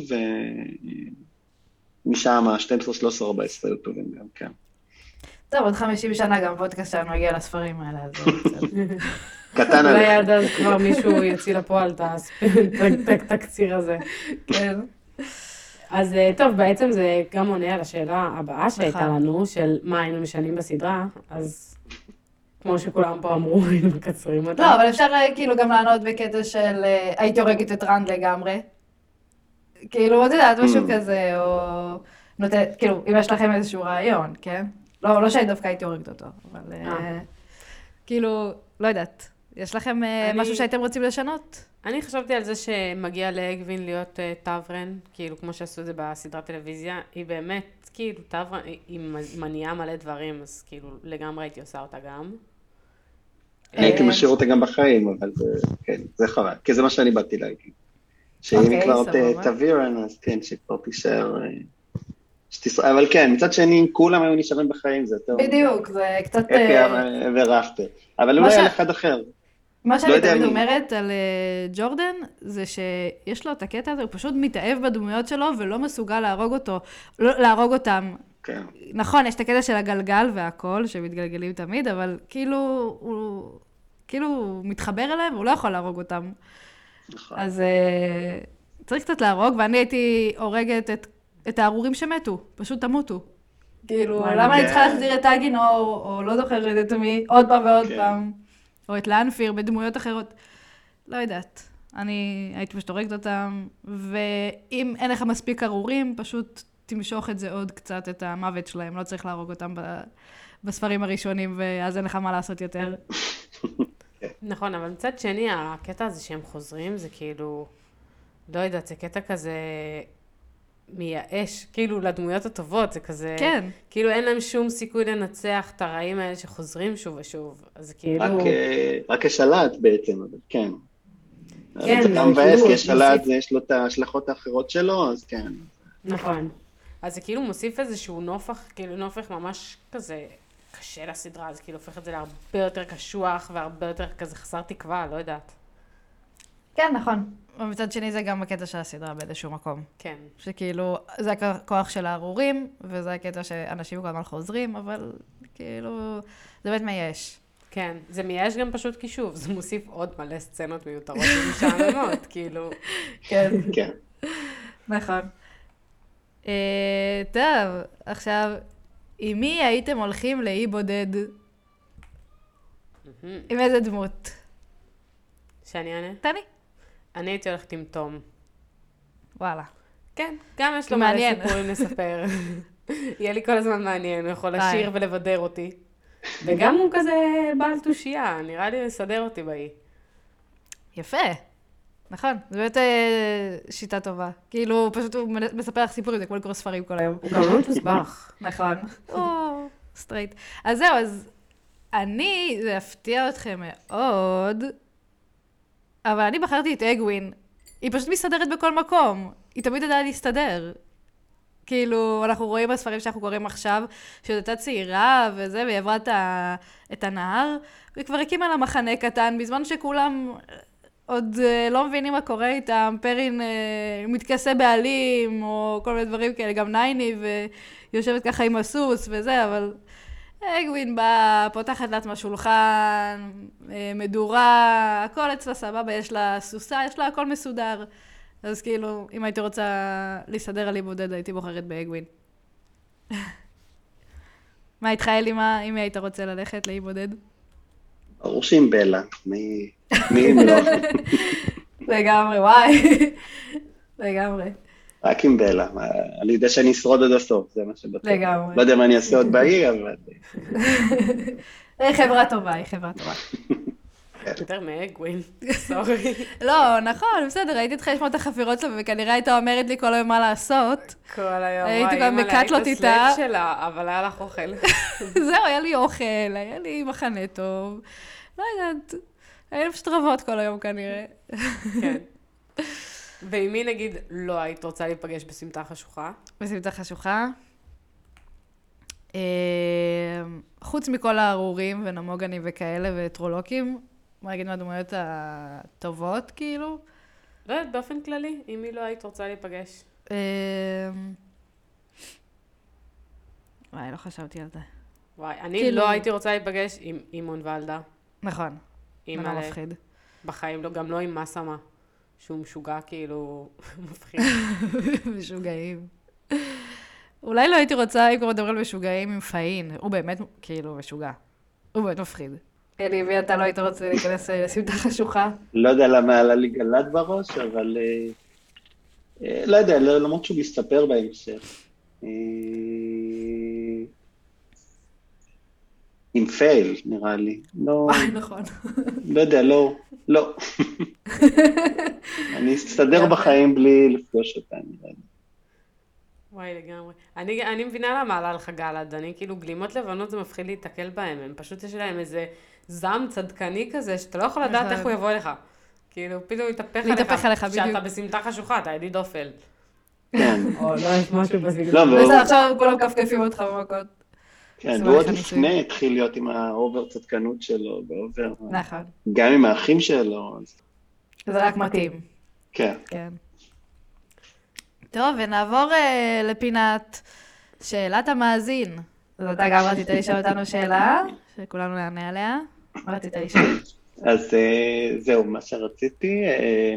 ומשם ה-12, 13, 14 היו טובים גם, כן. טוב, עוד 50 שנה גם פודקאסט שלנו יגיע לספרים האלה, אז זה בסדר. קטן אולי עליך. עד אז כבר מישהו יוציא לפועל את התקציר הזה. כן. אז אה, טוב, בעצם זה גם עונה על השאלה הבאה שהייתה נכון. לנו, של מה היינו משנים בסדרה, אז כמו שכולם פה אמרו, היינו מקצרים אותה. לא, אבל אפשר אה, כאילו גם לענות בקטע של אה, הייתי הורגת את רן לגמרי. כאילו, את יודעת, משהו Mm. כזה, או... נותן, כאילו, אם יש לכם איזשהו רעיון, כן? לא, לא שאני דווקא הייתי הורגת אותו, אבל אה. כאילו, לא יודעת. יש לכם משהו שהייתם רוצים לשנות? אני חשבתי על זה שמגיע לאגווין להיות טברן, כאילו כמו שעשו את זה בסדרת טלוויזיה, היא באמת, כאילו, טברן, היא מניעה מלא דברים, אז כאילו, לגמרי הייתי עושה אותה גם. הייתי אה, משאיר אותה גם בחיים, אבל כן, זה חבל, כי זה מה שאני באתי להגיד. שאם היא אוקיי, כבר סבבה. ת- תעבירן, אז כן, שכבר תישאר... אה, אבל כן, מצד שני, אם כולם היו נשארים בחיים, זה יותר... בדיוק, זה קצת... אפי אה, ורפטר. אבל אולי על אחד אחר. מה לא שאני תמיד מי. אומרת על אה, ג'ורדן, זה שיש לו את הקטע הזה, הוא פשוט מתאהב בדמויות שלו ולא מסוגל להרוג אותו, לא, להרוג אותם. כן. נכון, יש את הקטע של הגלגל והכל, שמתגלגלים תמיד, אבל כאילו, הוא כאילו הוא מתחבר אליהם, והוא לא יכול להרוג אותם. נכון. אז אה, צריך קצת להרוג, ואני הייתי הורגת את, את הארורים שמתו, פשוט תמותו. כאילו, למה אני כן. צריכה להחזיר את טאגינור, או לא זוכרת את מי, עוד פעם ועוד כן. פעם, או את לאנפיר בדמויות אחרות. לא יודעת. אני הייתי פשוט הורגת אותם, ואם אין לך מספיק ארורים, פשוט תמשוך את זה עוד קצת, את המוות שלהם. לא צריך להרוג אותם ב- בספרים הראשונים, ואז אין לך מה לעשות יותר. נכון, אבל מצד שני, הקטע הזה שהם חוזרים, זה כאילו, לא יודעת, זה קטע כזה מייאש, כאילו, לדמויות הטובות, זה כזה... כן. כאילו, אין להם שום סיכוי לנצח את הרעים האלה שחוזרים שוב ושוב. אז כאילו... רק, אה, רק השלט בעצם, אבל כן. כן, זה גם מבאס, כאילו כי השלט, יש לו את ההשלכות האחרות שלו, אז כן. נכון. אז זה כאילו מוסיף איזשהו נופח, כאילו נופח ממש כזה קשה לסדרה, זה כאילו הופך את זה להרבה יותר קשוח והרבה יותר כזה חסר תקווה, לא יודעת. כן, נכון. ומצד שני זה גם הקטע של הסדרה באיזשהו מקום. כן. שכאילו, זה הכוח של הארורים, וזה הקטע שאנשים כל הזמן חוזרים, אבל כאילו, זה באמת מייאש. כן, זה מייאש גם פשוט כי שוב, זה מוסיף עוד מלא סצנות מיותרות ומשעממות, כאילו. כן. כן. נכון. אה, טוב, עכשיו, עם מי הייתם הולכים לאי בודד? עם איזה דמות? שאני אענה? תני. אני הייתי הולכת עם תום. וואלה. כן, גם יש לו מלא. סיפורים לספר. יהיה לי כל הזמן מעניין, הוא יכול. לשיר ולבדר אותי. וגם הוא כזה בעל תושייה, נראה לי לסדר אותי באי. יפה. נכון, זו באמת אה, שיטה טובה. כאילו, פשוט הוא מספר לך סיפורים, זה כמו לקרוא ספרים כל היום. הוא גם לא מתוסבך. נכון. או, straight. אז זהו, אז אני, זה יפתיע אתכם מאוד, אבל אני בחרתי את אגווין. היא פשוט מסתדרת בכל מקום. היא תמיד ידעה להסתדר. כאילו, אנחנו רואים בספרים שאנחנו קוראים עכשיו, שהיא הייתה צעירה וזה, והיא עברה את, ה... את הנהר, והיא כבר הקימה לה מחנה קטן, בזמן שכולם עוד אה, לא מבינים מה קורה איתם, פרין אה, מתכסה בעלים, או כל מיני דברים כאלה, גם נייניב, ויושבת ככה עם הסוס וזה, אבל אגווין באה, פותחת לעצמה שולחן, אה, מדורה, הכל אצלה סבבה, יש לה סוסה, יש לה הכל מסודר. אז כאילו, אם הייתי רוצה להסתדר על בודד, הייתי בוחרת באגווין. מה איתך, אלי? מה, אם היית רוצה ללכת לאי בודד? ברור שעם בלה. מי אם לא? לגמרי, וואי. לגמרי. רק עם בלה. אני יודע שאני אשרוד עד הסוף, זה מה שבטוח. לגמרי. לא יודע מה אני אעשה עוד באי, אבל... היא חברה טובה, היא חברה טובה. יותר מאגווין, סורי. לא, נכון, בסדר, הייתי צריכה לשמוע את החפירות שלו, וכנראה הייתה אומרת לי כל היום מה לעשות. כל היום, הייתי גם היית איתה. הסלב שלה, אבל היה לך אוכל. זהו, היה לי אוכל, היה לי מחנה טוב. לא יודעת, היינו פשוט רבות כל היום כנראה. כן. ועם מי נגיד לא היית רוצה להיפגש בסמטה חשוכה? בסמטה חשוכה. אה, חוץ מכל הארורים ונמוגנים וכאלה וטרולוקים, מה להגיד מהדמויות הטובות, כאילו? לא יודעת, באופן כללי, עם מי לא היית רוצה להיפגש? אה, וואי, לא חשבתי על זה. וואי, אני כאילו- לא הייתי רוצה להיפגש עם אימון ולדה. נכון, עם נורא מלא- מפחיד. בחיים לא, גם לא עם מסמה, שהוא משוגע כאילו, מפחיד. משוגעים. אולי לא הייתי רוצה, אם כבר מדברים על משוגעים, עם פאין. הוא באמת, כאילו, משוגע. הוא באמת מפחיד. אלי, מי אתה לא היית רוצה להיכנס אה, לסמטה חשוכה? לא יודע למה עלה לי גל"צ בראש, אבל... אה, אה, לא יודע, לא- למרות שהוא מסתפר בהמשך. עם פייל, נראה לי. לא, נכון. לא יודע, לא, לא. אני אסתדר. בחיים בלי לפגוש אותה, נראה לי. וואי, לגמרי. אני, אני מבינה למה עלה לך גלעד, אני כאילו, גלימות לבנות זה מפחיד להיתקל בהם, הם פשוט יש להם איזה זעם צדקני כזה, שאתה לא יכול לדעת נכון. איך הוא יבוא אליך. כאילו, פתאום יתהפך עליך. להתהפך עליך, בדיוק. כשאתה בסמטה חשוכה, אתה ידיד אופל. כן, או לא, יש משהו בסגנון. לא, בסדר, עכשיו כולם מכפכפים אותך במכות. כן, והוא עוד. לפני התחיל להיות עם ה over צדקנות שלו, ו over... נכון. גם עם האחים שלו, אז זה רק מתאים. כן. כן. טוב, ונעבור אה, לפינת שאלת המאזין. אז אתה גם רצית לשאול אותנו שאלה, שכולנו נענה עליה. רצית לשאול? אז אה, זהו, מה שרציתי. אה,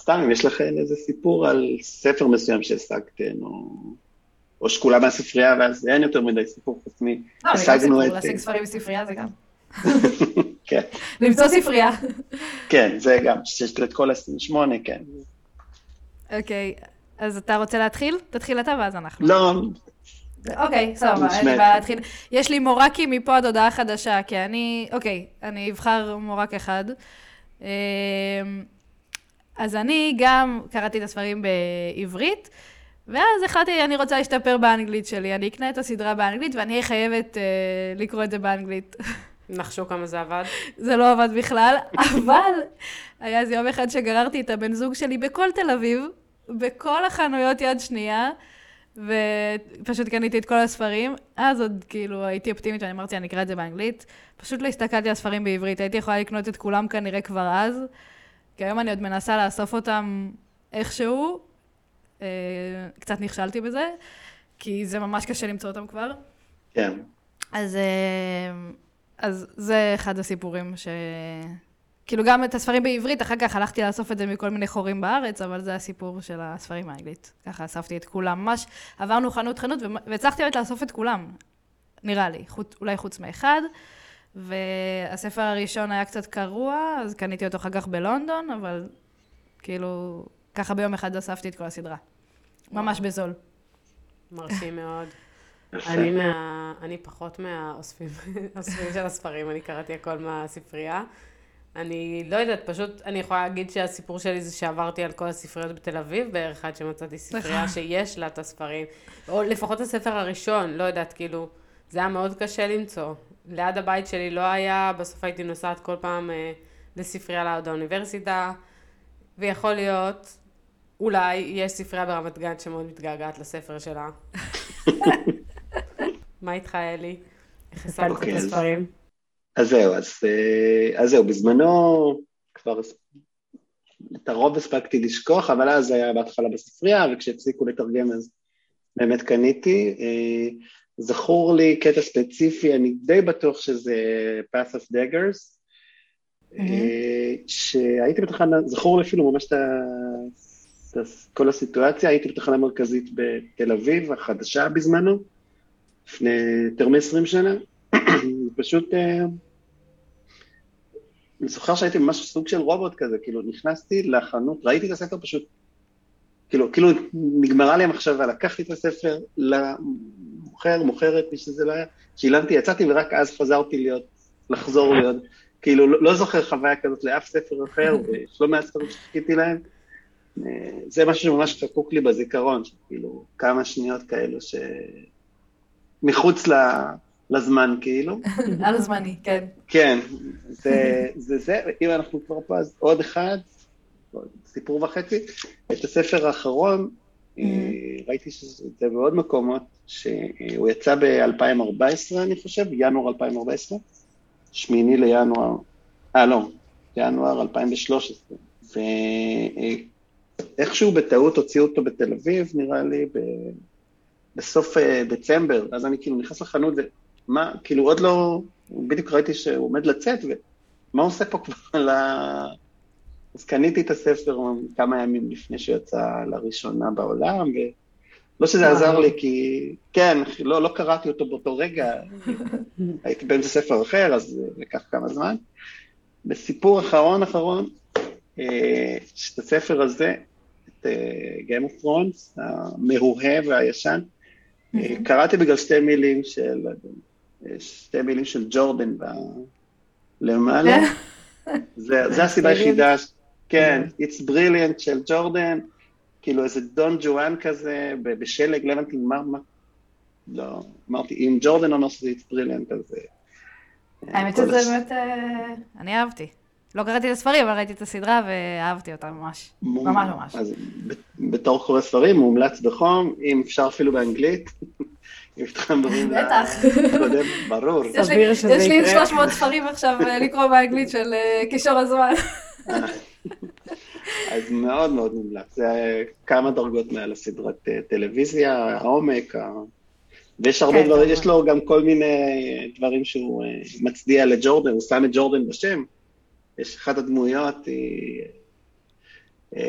סתם, אם יש לכם איזה סיפור על ספר מסוים שהשגתם, או, או שכולם מהספרייה, ואז אין יותר מדי סיפור חוץ מ... לא, זה גם סיפור, את... להשיג ספרים בספרייה זה גם. כן, למצוא ספרייה. כן, זה גם, שיש את כל ה-28, כן. אוקיי, אז אתה רוצה להתחיל? תתחיל אתה ואז אנחנו. לא, אוקיי, סבבה, אין לי. בעיה להתחיל. יש לי מורקים מפה עד הודעה חדשה, כי אני, אוקיי, אני אבחר מורק אחד. אמ, אז אני גם קראתי את הספרים בעברית, ואז החלטתי, אני רוצה להשתפר באנגלית שלי. אני אקנה את הסדרה באנגלית, ואני אהיה חייבת אה, לקרוא את זה באנגלית. נחשו כמה זה עבד. זה לא עבד בכלל, אבל היה איזה יום אחד שגררתי את הבן זוג שלי בכל תל אביב, בכל החנויות יד שנייה, ופשוט קניתי את כל הספרים. אז עוד כאילו הייתי אופטימית, ואני אמרתי, אני אקרא את זה באנגלית. פשוט לא הסתכלתי על ספרים בעברית, הייתי יכולה לקנות את כולם כנראה כבר אז, כי היום אני עוד מנסה לאסוף אותם איכשהו. אה, קצת נכשלתי בזה, כי זה ממש קשה למצוא אותם כבר. כן. אז, אה, אז זה אחד הסיפורים ש... כאילו גם את הספרים בעברית, אחר כך הלכתי לאסוף את זה מכל מיני חורים בארץ, אבל זה הסיפור של הספרים האנגלית. ככה אספתי את כולם. ממש עברנו חנות חנות והצלחתי באמת לאסוף את כולם, נראה לי, חוץ, אולי חוץ מאחד. והספר הראשון היה קצת קרוע, אז קניתי אותו אחר כך בלונדון, אבל כאילו, ככה ביום אחד אספתי את כל הסדרה. ממש בזול. מרשים מאוד. אני, מה, אני פחות מהאוספים האוספים של הספרים, אני קראתי הכל מהספרייה. אני לא יודעת, פשוט אני יכולה להגיד שהסיפור שלי זה שעברתי על כל הספריות בתל אביב בערך עד שמצאתי ספרייה שיש לה את הספרים. או לפחות הספר הראשון, לא יודעת, כאילו, זה היה מאוד קשה למצוא. ליד הבית שלי לא היה, בסוף הייתי נוסעת כל פעם אה, לספרייה ליד האוניברסיטה, ויכול להיות, אולי, יש ספרייה ברמת גן שמאוד מתגעגעת לספר שלה. מה איתך, אלי? איך אוקיי, את אז- הספרים? אז זהו, אז, אה, אז זהו, בזמנו כבר את הרוב הספקתי לשכוח, אבל אז היה בהתחלה בספרייה, וכשהפסיקו לתרגם אז באמת קניתי. אה, זכור לי קטע ספציפי, אני די בטוח שזה Path of Daggers, אה, שהייתי בתחנה, זכור לי אפילו ממש את ה- את ה- כל הסיטואציה, הייתי בתחנה מרכזית בתל אביב, החדשה בזמנו, לפני יותר מ-20 שנה. פשוט, אה, אני זוכר שהייתי ממש סוג של רובוט כזה, כאילו נכנסתי לחנות, ראיתי את הספר פשוט, כאילו, כאילו נגמרה לי המחשבה, לקחתי את הספר למוכר, מוכרת, מי שזה לא היה, שילמתי, יצאתי ורק אז חזרתי להיות, לחזור להיות, כאילו לא, לא זוכר חוויה כזאת לאף ספר אחר, ויש לא מעט ספרים שחיכיתי להם. אה, זה משהו שממש חקוק לי בזיכרון, כאילו כמה שניות כאלו ש... מחוץ ל... לזמן כאילו. על הזמני, כן. כן, זה זה, זה, אם אנחנו כבר פה, אז עוד אחד, סיפור וחצי. את הספר האחרון, אה, ראיתי שזה בעוד מקומות, שהוא יצא ב-2014, אני חושב, ינואר 2014, שמיני לינואר, אה, לא, ינואר 2013. ואיכשהו בטעות הוציאו אותו בתל אביב, נראה לי, ב... בסוף אה, דצמבר, אז אני כאילו נכנס לחנות, ומה, כאילו עוד לא, בדיוק ראיתי שהוא עומד לצאת, ומה עושה פה כבר על ה... אז קניתי את הספר כמה ימים לפני שהוא יצא לראשונה בעולם, ולא שזה עזר לי, כי כן, לא, לא קראתי אותו באותו רגע, הייתי באמצע ספר אחר, אז לקח כמה זמן. בסיפור אחרון אחרון, אה, את הספר הזה, את Game of Thrones, המהוהה והישן, אה, קראתי בגלל שתי מילים של, שתי מילים של ג'ורדן ב... למעלה. זה, זה הסיבה היחידה, ש- כן, It's Brilliant של ג'ורדן, כאילו איזה דון ג'ואן כזה, בשלג, לא הבנתי מה, מה, לא, אמרתי, אם ג'ורדן אומר שזה It's Brilliant, אז... אה, האמת שזה באמת, אה, אני אהבתי. לא קראתי את הספרים, אבל ראיתי את הסדרה ואהבתי אותה ממש. ממש ממש. אז בתור קורא ספרים, מומלץ בחום, אם אפשר אפילו באנגלית. אם מתחברים בטח. לקודם, ברור. יש סביר שזה יש לי יקרה. 300 ספרים עכשיו אה, לקרוא באנגלית של אה, כישור הזמן. אז מאוד מאוד מומלץ. זה כמה דרגות מעל הסדרת אה, טלוויזיה, העומק, ה... ויש הרבה כן, דברים. יש לו גם כל מיני דברים שהוא מצדיע לג'ורדן, הוא שם את ג'ורדן בשם. יש אחת הדמויות, היא...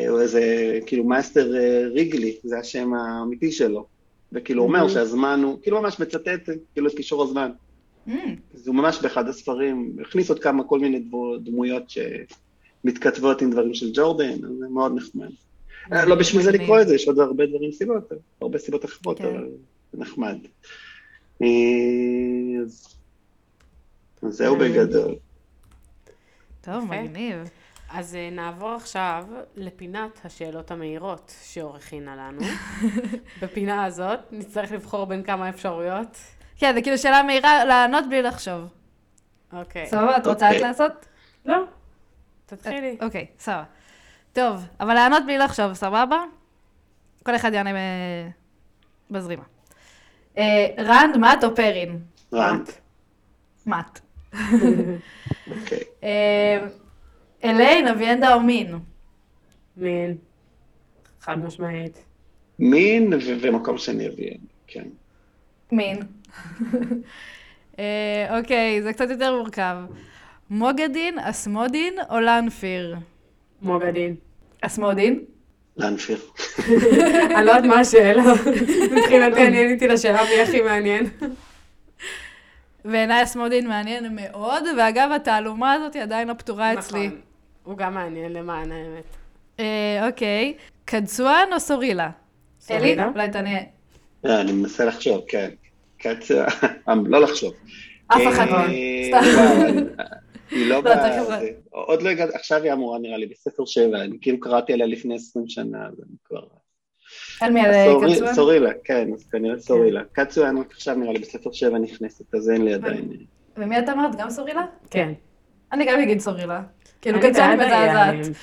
הוא איזה, כאילו, master ריגלי, זה השם האמיתי שלו. וכאילו הוא אומר שהזמן הוא, כאילו ממש מצטט, כאילו, את קישור הזמן. Mm, אז הוא ממש באחד הספרים, הכניס עוד כמה, כל מיני דמו- דמויות שמתכתבות עם דברים של ג'ורדן, אז זה מאוד נחמד. אה, לא בשביל זה. לקרוא את זה, יש עוד הרבה דברים סיבות, הרבה סיבות אחרות, כן. אבל זה נחמד. אה, אז אז זהו בגדול. טוב. מגניב. אז אה, נעבור עכשיו לפינת השאלות המהירות שאור הכינה לנו. בפינה הזאת נצטרך לבחור בין כמה אפשרויות. כן, זה כאילו שאלה מהירה לענות בלי לחשוב. אוקיי. סבבה, את רוצה רק אוקיי. לעשות? לא. תתחילי. אוקיי, סבבה. טוב, אבל לענות בלי לחשוב, סבבה? כל אחד יענה. בזרימה. אה, רנד, מאט או פרין? רנד. מאט. אוקיי. אליין, אביאנדה או מין? מין. חד משמעית. מין ו- ומקום שני אביאן, כן. מין. אה, אוקיי, זה קצת יותר מורכב. מוגדין, אסמודין או לאנפיר? מוגדין. אסמודין? לאנפיר. אני לא יודעת מה השאלה. מבחינתי אני עניתי לשאלה מי הכי מעניין. בעיניי אסמודין מעניין מאוד, ואגב, התעלומה הזאת עדיין לא פתורה אצלי. נכון. הוא גם מעניין למען האמת. אה, אוקיי, קדסואן או סורילה? אלי, סורילה? אולי תענה. אה, אני מנסה לחשוב, כן. קצר, לא לחשוב. אף אחד לא. אה, סתם. היא לא לא, ב... תכף. זה- עוד לא הגעתי, עכשיו היא אמורה נראה לי בספר שבע, אני כאילו קראתי עליה לפני 20 שנה, אז אני כבר... על מי, על קדסואן? סורילה, כן, אז כנראה סורילה. קצו רק עכשיו נראה לי בספר שבע נכנסת, אז אין לי עדיין... ומי את אמרת? גם סורילה? כן. אני גם אגיד סורילה. כאילו, בעד מזעזעת.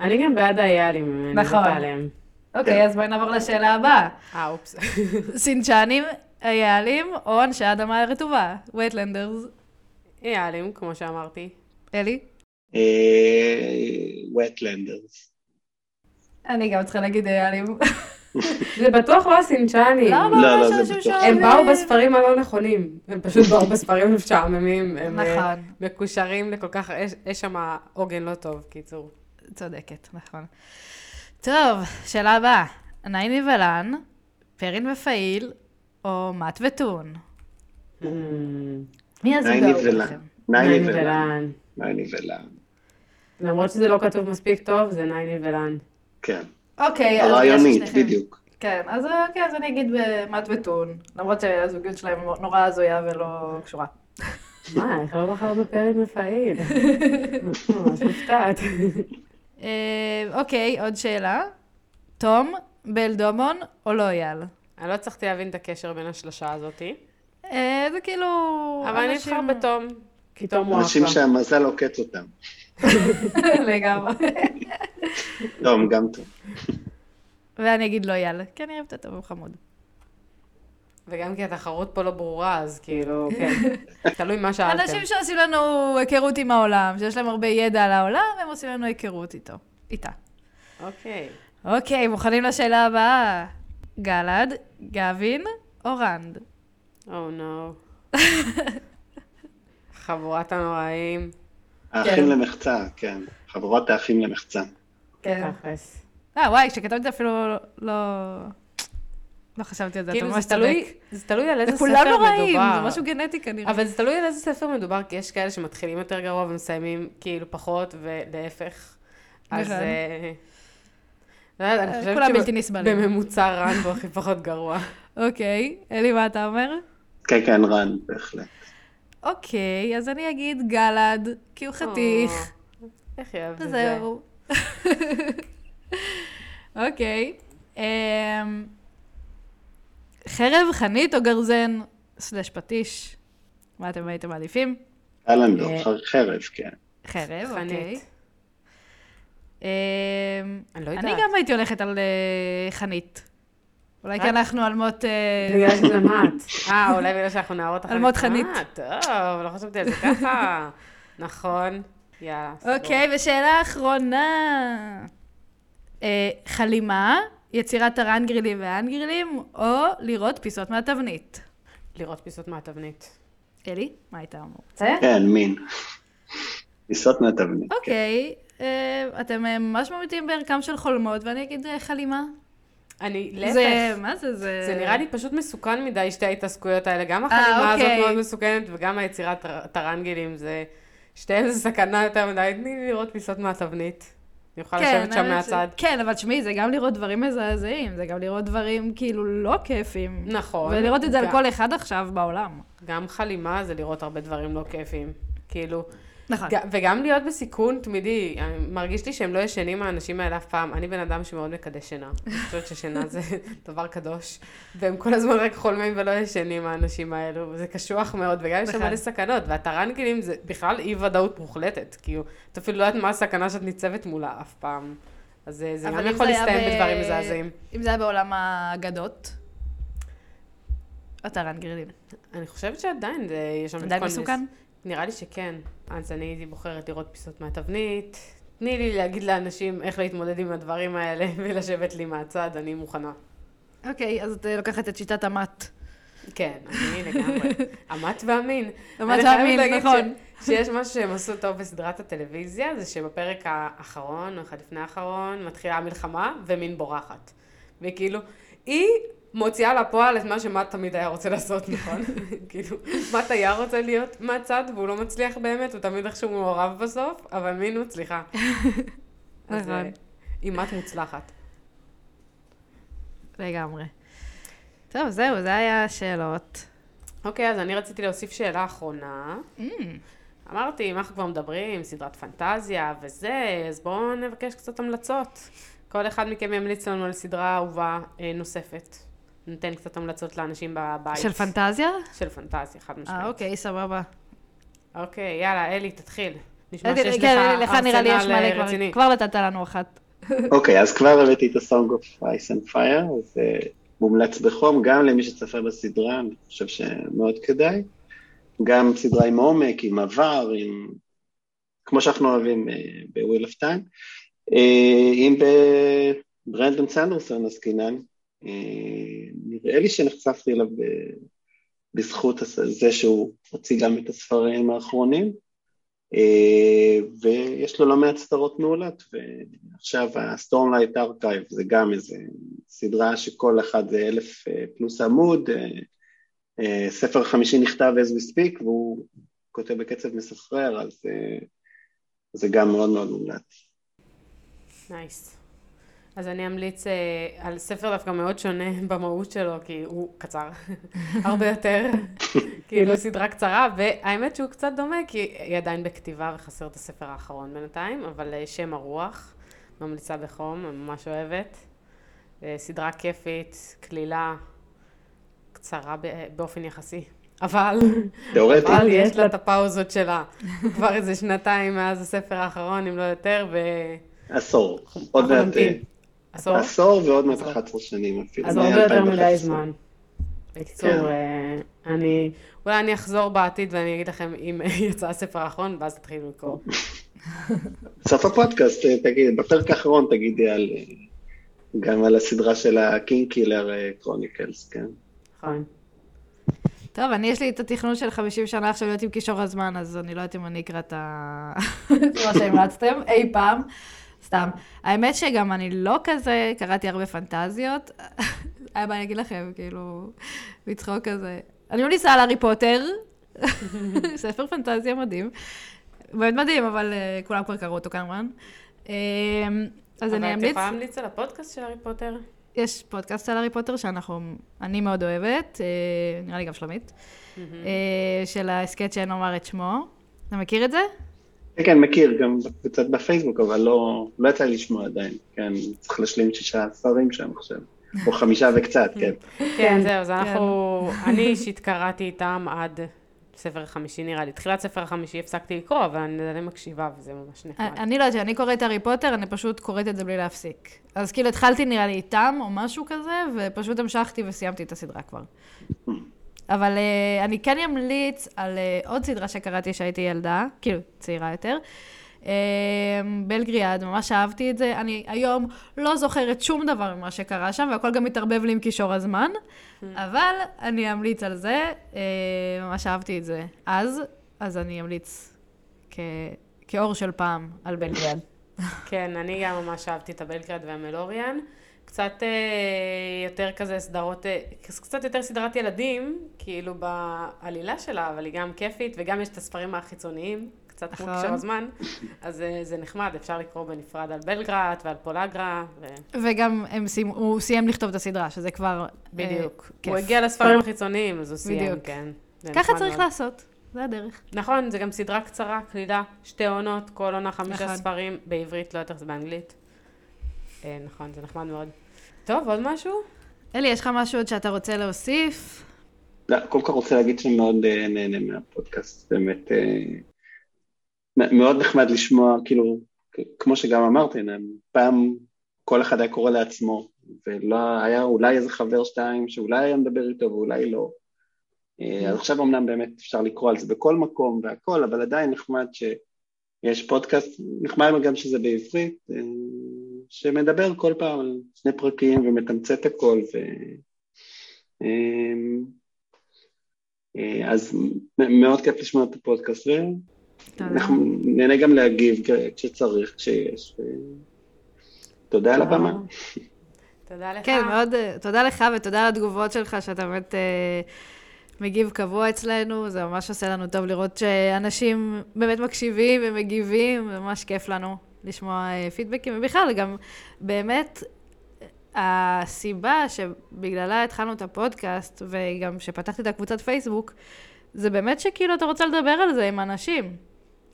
אני גם בעד אני נכון. מתה עליהם. אוקיי, אז בואי נעבור לשאלה הבאה. אה, אופס. סינצ'נים, היעלים או אנשי אדמה רטובה? וייטלנדרס. יעלים, כמו שאמרתי. אלי? וטלנדרס. אני גם צריכה להגיד היעלים. זה בטוח לא הסינצ'נים. למה? לא, לא, יש זה בטוח. הם באו בספרים הלא נכונים. הם פשוט באו בספרים משעממים. הם אה, נכון, מקושרים לכל כך, יש- שם עוגן לא טוב, קיצור. צודקת, נכון. טוב, שאלה הבאה. נייני ולן, פרין ופעיל, או מאט וטון? מי הזוג נייני האהוב. לכם? נייני. ולן. נייני ולן. למרות שזה לא כתוב מספיק טוב, זה נייני ולן. כן. אוקיי, אז יש רעיונית, לשניכם. בדיוק. כן, אז אוקיי, אז אני אגיד מאט וטון, למרות שהזוגיות שלהם נורא הזויה ולא קשורה. מה, איך לא בחר בפרק מפעיל? ממש מופתעת. אה, אוקיי, עוד שאלה. תום, בל דומון או לא אייל? אני לא הצלחתי להבין את הקשר בין השלושה הזאתי, אה, זה כאילו... אבל אני אנשים- אבחר בתום, כי תום הוא אנשים אחלה. שהמזל עוקץ אותם. לגמרי. טוב, גם טוב. ואני אגיד לא אייל, כי אני אוהבת אותו, הוא חמוד. וגם כי התחרות פה לא ברורה, אז כאילו, כן. תלוי מה שאלתם. אנשים שעושים לנו היכרות עם העולם, שיש להם הרבה ידע על העולם, הם עושים לנו היכרות איתו. איתה. אוקיי. אוקיי, מוכנים לשאלה הבאה? גלעד, גבין או רנד? או נו. חבורת הנוראים. האחים למחצה, כן. חבורת האחים למחצה. כן. תכלס. אה, וואי, כשכתבתי את זה אפילו לא... לא חשבתי על זה, אתה כאילו, ממש זה תלוי, צודק. זה תלוי על איזה ספר וכולם מדובר. נוראים, זה משהו גנטי כנראה. אבל זה תלוי על איזה ספר מדובר, כי יש כאלה שמתחילים יותר גרוע ומסיימים כאילו פחות, ולהפך. אז... נכון. אה, לא יודעת, אני חושבת כולם בלתי נסבלים. שבממוצע רן הוא הכי פחות גרוע. אוקיי, אלי, מה אתה אומר? כן, כן, רן, בהחלט. אוקיי, אז אני אגיד גלעד, כי הוא חתיך, או, איך היא אוהבת את זה? וזהו. אוקיי. אמ, חרב, חנית או גרזן, סלש פטיש? מה אתם הייתם מעדיפים? אהלנדור, אה, חרב, כן. חרב, חנית. אוקיי. אמ, אני לא אני יודעת. גם הייתי הולכת על אה, חנית. אולי כי אה? אנחנו על מות... אה, בגלל שזה מאט. אה, אולי בגלל שאנחנו נערות אחרי... אלמות חנית. אה, טוב, לא חשבתי על זה ככה. נכון. יאללה. אוקיי, ושאלה אחרונה. אה, חלימה, יצירת הרנגרילים והאנגרילים, או לראות פיסות מהתבנית? לראות פיסות מהתבנית. אלי, מה היית אומר? כן, מין. טיסות מהתבנית. כן. אוקיי, אה, אתם אה, ממש ממעיטים בערכם של חולמות, ואני אגיד אה, חלימה. אני, זה, להפך. מה זה, זה... זה נראה לי פשוט מסוכן מדי, שתי ההתעסקויות האלה. גם החלימה הזאת אוקיי. מאוד מסוכנת, וגם היצירת טר- טרנגלים זה... שתיהן זה סכנה יותר מדי. תני לי לראות פיסות מהתבנית. אני יכולה לשבת שם מהצד. ש- כן, אבל תשמעי, זה גם לראות דברים מזעזעים, זה גם לראות דברים כאילו לא כיפים. נכון. ולראות את זה על גם- כל אחד עכשיו בעולם. גם חלימה זה לראות הרבה דברים לא כיפים. כאילו, נכון. וגם להיות בסיכון תמידי. מרגיש לי שהם לא ישנים האנשים האלה אף פעם. אני בן אדם שמאוד מקדש שינה. אני חושבת ששינה זה דבר קדוש. והם כל הזמן רק חולמים ולא ישנים האנשים האלו, וזה קשוח מאוד, וגם יש שם נכון. מלא סכנות. והטרנגלים זה בכלל אי ודאות מוחלטת. כאילו, את אפילו לא יודעת מה הסכנה שאת ניצבת מולה אף פעם. אז אה, זה גם יכול להסתיים ב- בדברים מזעזעים. אם זה היה בעולם האגדות, גרילין. אני חושבת שעדיין זה, יש שם עדיין מסוכן? נראה לי שכן. אז אני הייתי בוחרת לראות פיסות מהתבנית. תני לי להגיד לאנשים איך להתמודד עם הדברים האלה ולשבת לי מהצד, אני מוכנה. אוקיי, אז את אה, לוקחת את שיטת המט. כן, אני לגמרי. המת והמין. אני והמין, נכון. ש- שיש משהו שהם עשו טוב בסדרת הטלוויזיה, זה שבפרק האחרון, או אחד לפני האחרון, מתחילה המלחמה, ומין בורחת. וכאילו, היא מוציאה לפועל את מה שמט תמיד היה רוצה לעשות, נכון? כאילו, מט היה רוצה להיות מהצד, והוא לא מצליח באמת, הוא תמיד איכשהו מעורב בסוף, אבל מין מצליחה. אז נכון. אה, היא מט מוצלחת. לגמרי. טוב, זהו, זה היה השאלות. אוקיי, אז אני רציתי להוסיף שאלה אחרונה. Mm, אמרתי, אם אנחנו כבר מדברים, סדרת פנטזיה וזה, אז בואו נבקש קצת המלצות. כל אחד מכם ימליץ לנו על סדרה אהובה אה, נוספת. ניתן קצת המלצות לאנשים בבית. של פנטזיה? של פנטזיה, חד משמעית. אה, אוקיי, סבבה. אוקיי, יאללה, אלי, תתחיל. נשמע אוקיי, שיש לך כן, לך נראה לי יש ארסנל מלא אה, כבר. רציני. כבר נתת לנו אחת. אוקיי, אז כבר הבאתי את ה-Song of Ice and Fire, זה מומלץ בחום, גם למי שצפה בסדרה, אני חושב שמאוד כדאי. גם סדרה עם עומק, עם עבר, עם... כמו שאנחנו אוהבים ב-Wheel of Time. אה, אם בברנדון סנדרסון עסקינן, אה, נראה לי שנחשפתי אליו בזכות זה שהוא הוציא גם את הספרים האחרונים. אה, ויש לו לא מעט סדרות מעולות, ועכשיו ה-Stormlight Archive זה גם איזה סדרה שכל אחד זה אלף אה, פלוס עמוד, אה, אה, ספר חמישי נכתב as we speak, והוא כותב בקצב מסחרר, אז אה, זה גם מאוד מאוד מומלץ. נייס. אז אני אמליץ אה, על ספר דווקא מאוד שונה במהות שלו, כי הוא קצר, הרבה יותר, כאילו סדרה קצרה, והאמת שהוא קצת דומה, כי היא עדיין בכתיבה וחסר את הספר האחרון בינתיים, אבל אה, שם הרוח, ממליצה בחום, ממש אוהבת. אה, סדרה כיפית, קלילה, קצרה ב- באופן יחסי. אבל, אבל יש לה את הפאוזות שלה. כבר איזה שנתיים מאז הספר האחרון, אם לא יותר, ו... עשור, עוד מעט, עשור? עשור ועוד מעט עשור. 11 שנים אפילו. אז הרבה יותר מדי מ-2011. זמן. בקיצור, כן. אה, אני, אולי אני אחזור בעתיד ואני אגיד לכם אם יצא הספר האחרון, ואז תתחילו לקרוא. בסוף הפודקאסט, אה, תגיד, בפרק האחרון תגידי על, אה, גם על הסדרה של ה Kingkiller Chronicles, כן? נכון. טוב, אני יש לי את התכנון של 50 שנה עכשיו להיות עם כישור הזמן, אז אני לא יודעת אם אני אקרא את ה... את מה שהמלצתם אי פעם. סתם. האמת שגם אני לא כזה, קראתי הרבה פנטזיות. היה מה אני אגיד לכם, כאילו, לצחוק כזה. אני ממליצה על הארי פוטר, ספר פנטזיה מדהים. באמת מדהים, אבל אה, כולם כבר קראו אותו כמובן. אה, אז אני אבל את אמליץ, יכולה להמליץ על הפודקאסט של הארי פוטר? יש פודקאסט על הארי פוטר שאנחנו, אני מאוד אוהבת, אה, נראה לי גם שלומית, אה, של ההסכת שאין לומר את שמו. אתה מכיר את זה? כן, כן, מכיר, גם קצת בפייסבוק, אבל לא, לא יצא לי לשמוע עדיין, כן, צריך להשלים שישה ספרים שם עכשיו, או חמישה וקצת, כן. כן, זהו, אז אנחנו, אני אישית קראתי איתם עד ספר החמישי נראה לי. תחילת ספר החמישי הפסקתי לקרוא, אבל אני עדיין מקשיבה וזה ממש נחמד. אני לא יודעת, אני קוראת הארי פוטר, אני פשוט קוראת את זה בלי להפסיק. אז כאילו התחלתי נראה לי איתם, או משהו כזה, ופשוט המשכתי וסיימתי את הסדרה כבר. אבל uh, אני כן אמליץ על uh, עוד סדרה שקראתי שהייתי ילדה, כאילו, צעירה יותר. Uh, בלגריאד, ממש אהבתי את זה. אני היום לא זוכרת שום דבר ממה שקרה שם, והכל גם מתערבב לי עם קישור הזמן, אבל אני אמליץ על זה, uh, ממש אהבתי את זה אז, אז אני אמליץ כ... כאור של פעם על בלגריאד. כן, אני גם ממש אהבתי את הבלגרד והמלוריאן. קצת אה, יותר כזה סדרות, אה, קצת יותר סדרת ילדים, כאילו בעלילה שלה, אבל היא גם כיפית, וגם יש את הספרים החיצוניים, קצת כמו נכון. קשר הזמן, אז אה, זה נחמד, אפשר לקרוא בנפרד על בלגרד ועל פולגרה, ו... וגם הם סיים, הוא סיים לכתוב את הסדרה, שזה כבר... בדיוק. אה, כיף. הוא הגיע לספרים החיצוניים, אז הוא סיים, בדיוק. כן. ככה צריך מאוד. לעשות, זה הדרך. נכון, זה גם סדרה קצרה, קלילה, שתי עונות, כל עונה חמישה נכון. ספרים, בעברית, לא יותר זה באנגלית. נכון, זה נחמד מאוד. טוב, עוד משהו? אלי, יש לך משהו עוד שאתה רוצה להוסיף? לא, קודם כל רוצה להגיד שאני מאוד אה, נהנה מהפודקאסט, באמת אה, מאוד נחמד לשמוע, כאילו, כמו שגם אמרתי, פעם כל אחד היה קורא לעצמו, ולא היה אולי איזה חבר שתיים שאולי היה מדבר איתו ואולי לא. אה, אז עכשיו אמנם באמת אפשר לקרוא על זה בכל מקום והכל, אבל עדיין נחמד שיש פודקאסט, נחמד גם שזה בעברית, שמדבר כל פעם על שני פרקים ומתמצת הכל, ו... אה, אז מאוד כיף לשמוע את הפודקאסט, ואנחנו נהנה גם להגיב כשצריך, כשיש. תודה על הבמה. תודה לך. כן, מאוד, תודה לך ותודה על התגובות שלך, שאתה באמת אה, מגיב קבוע אצלנו. זה ממש עושה לנו טוב לראות שאנשים באמת מקשיבים ומגיבים, ממש כיף לנו לשמוע אה, פידבקים. ובכלל, גם באמת, הסיבה שבגללה התחלנו את הפודקאסט, וגם שפתחתי את הקבוצת פייסבוק, זה באמת שכאילו אתה רוצה לדבר על זה עם אנשים.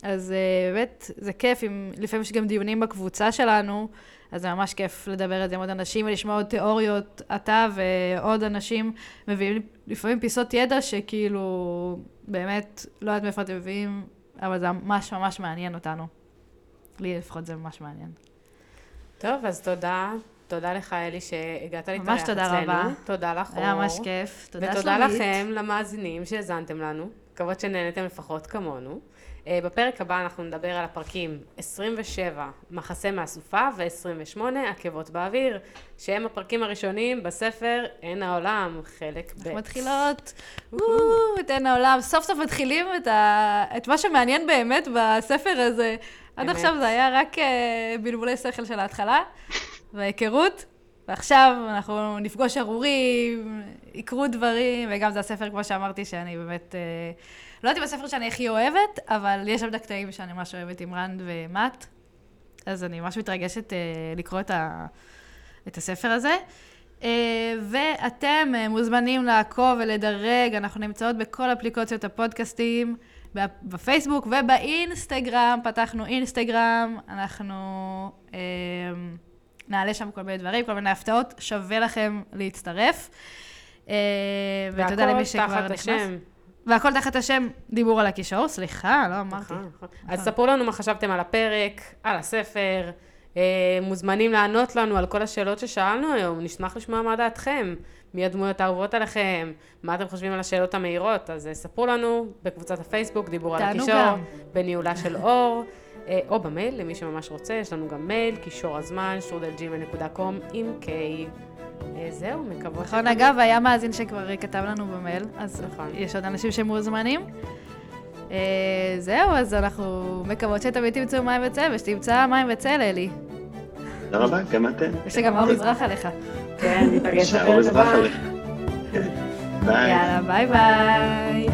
אז uh, באמת, זה כיף, אם, לפעמים יש גם דיונים בקבוצה שלנו, אז זה ממש כיף לדבר על זה עם עוד אנשים ולשמוע עוד תיאוריות. אתה ועוד אנשים מביאים לפעמים פיסות ידע שכאילו, באמת, לא יודעת מאיפה אתם מביאים, אבל זה ממש ממש מעניין אותנו. לי לפחות זה ממש מעניין. טוב, אז תודה. תודה לך, אלי, שהגעת להתארח אצלנו. ממש תודה רבה. תודה לך, היה ממש כיף. תודה שלומית. ותודה לכם, למאזינים שהאזנתם לנו. מקוות שנהנתם לפחות כמונו. Uh, בפרק הבא אנחנו נדבר על הפרקים 27, מחסה מהסופה, ו-28, עקבות באוויר, שהם הפרקים הראשונים בספר עין העולם, חלק ב'. אנחנו מתחילות, את עין העולם, סוף סוף מתחילים את, ה... את מה שמעניין באמת בספר הזה. עד עכשיו זה היה רק uh, בלבולי שכל של ההתחלה, וההיכרות. ועכשיו אנחנו נפגוש ארורים, יקרו דברים, וגם זה הספר, כמו שאמרתי, שאני באמת... Uh, לא יודעת אם הספר שאני הכי אוהבת, אבל יש שם את הקטעים שאני ממש אוהבת עם רנד ומט, אז אני ממש מתרגשת uh, לקרוא את, ה, את הספר הזה. ואתם מוזמנים לעקוב ולדרג, אנחנו נמצאות בכל אפליקציות הפודקאסטים, בפייסבוק ובאינסטגרם, פתחנו אינסטגרם, אנחנו uh, נעלה שם כל מיני דברים, כל מיני הפתעות, שווה לכם להצטרף. Uh, ותודה למי שכבר נכנס. השם. והכל תחת השם דיבור על הקישור, סליחה, לא אמרתי. נכון, נכון. אז ספרו לנו מה חשבתם על הפרק, על הספר. אה, מוזמנים לענות לנו על כל השאלות ששאלנו היום, נשמח לשמוע מה דעתכם, מי הדמויות האהובות עליכם, מה אתם חושבים על השאלות המהירות, אז אה, ספרו לנו בקבוצת הפייסבוק, דיבור על הקישור, בניהולה של אור, אה, או במייל, למי שממש רוצה, יש לנו גם מייל, קישור הזמן, שטרודלג'ימל.קום עם K. אה, זהו, מקוות... נכון, אגב, היה מאזין שכבר כתב לנו במייל, אז נכון. יש עוד אנשים שמוזמנים. זהו, אז אנחנו מקוות שתמיד תמצאו מים וצל, ושתמצא מים וצל, אלי. תודה רבה, גם אתם. יש לי גם אור יזרח עליך. כן, ניפגש בפרק הבא. ביי. יאללה, ביי ביי.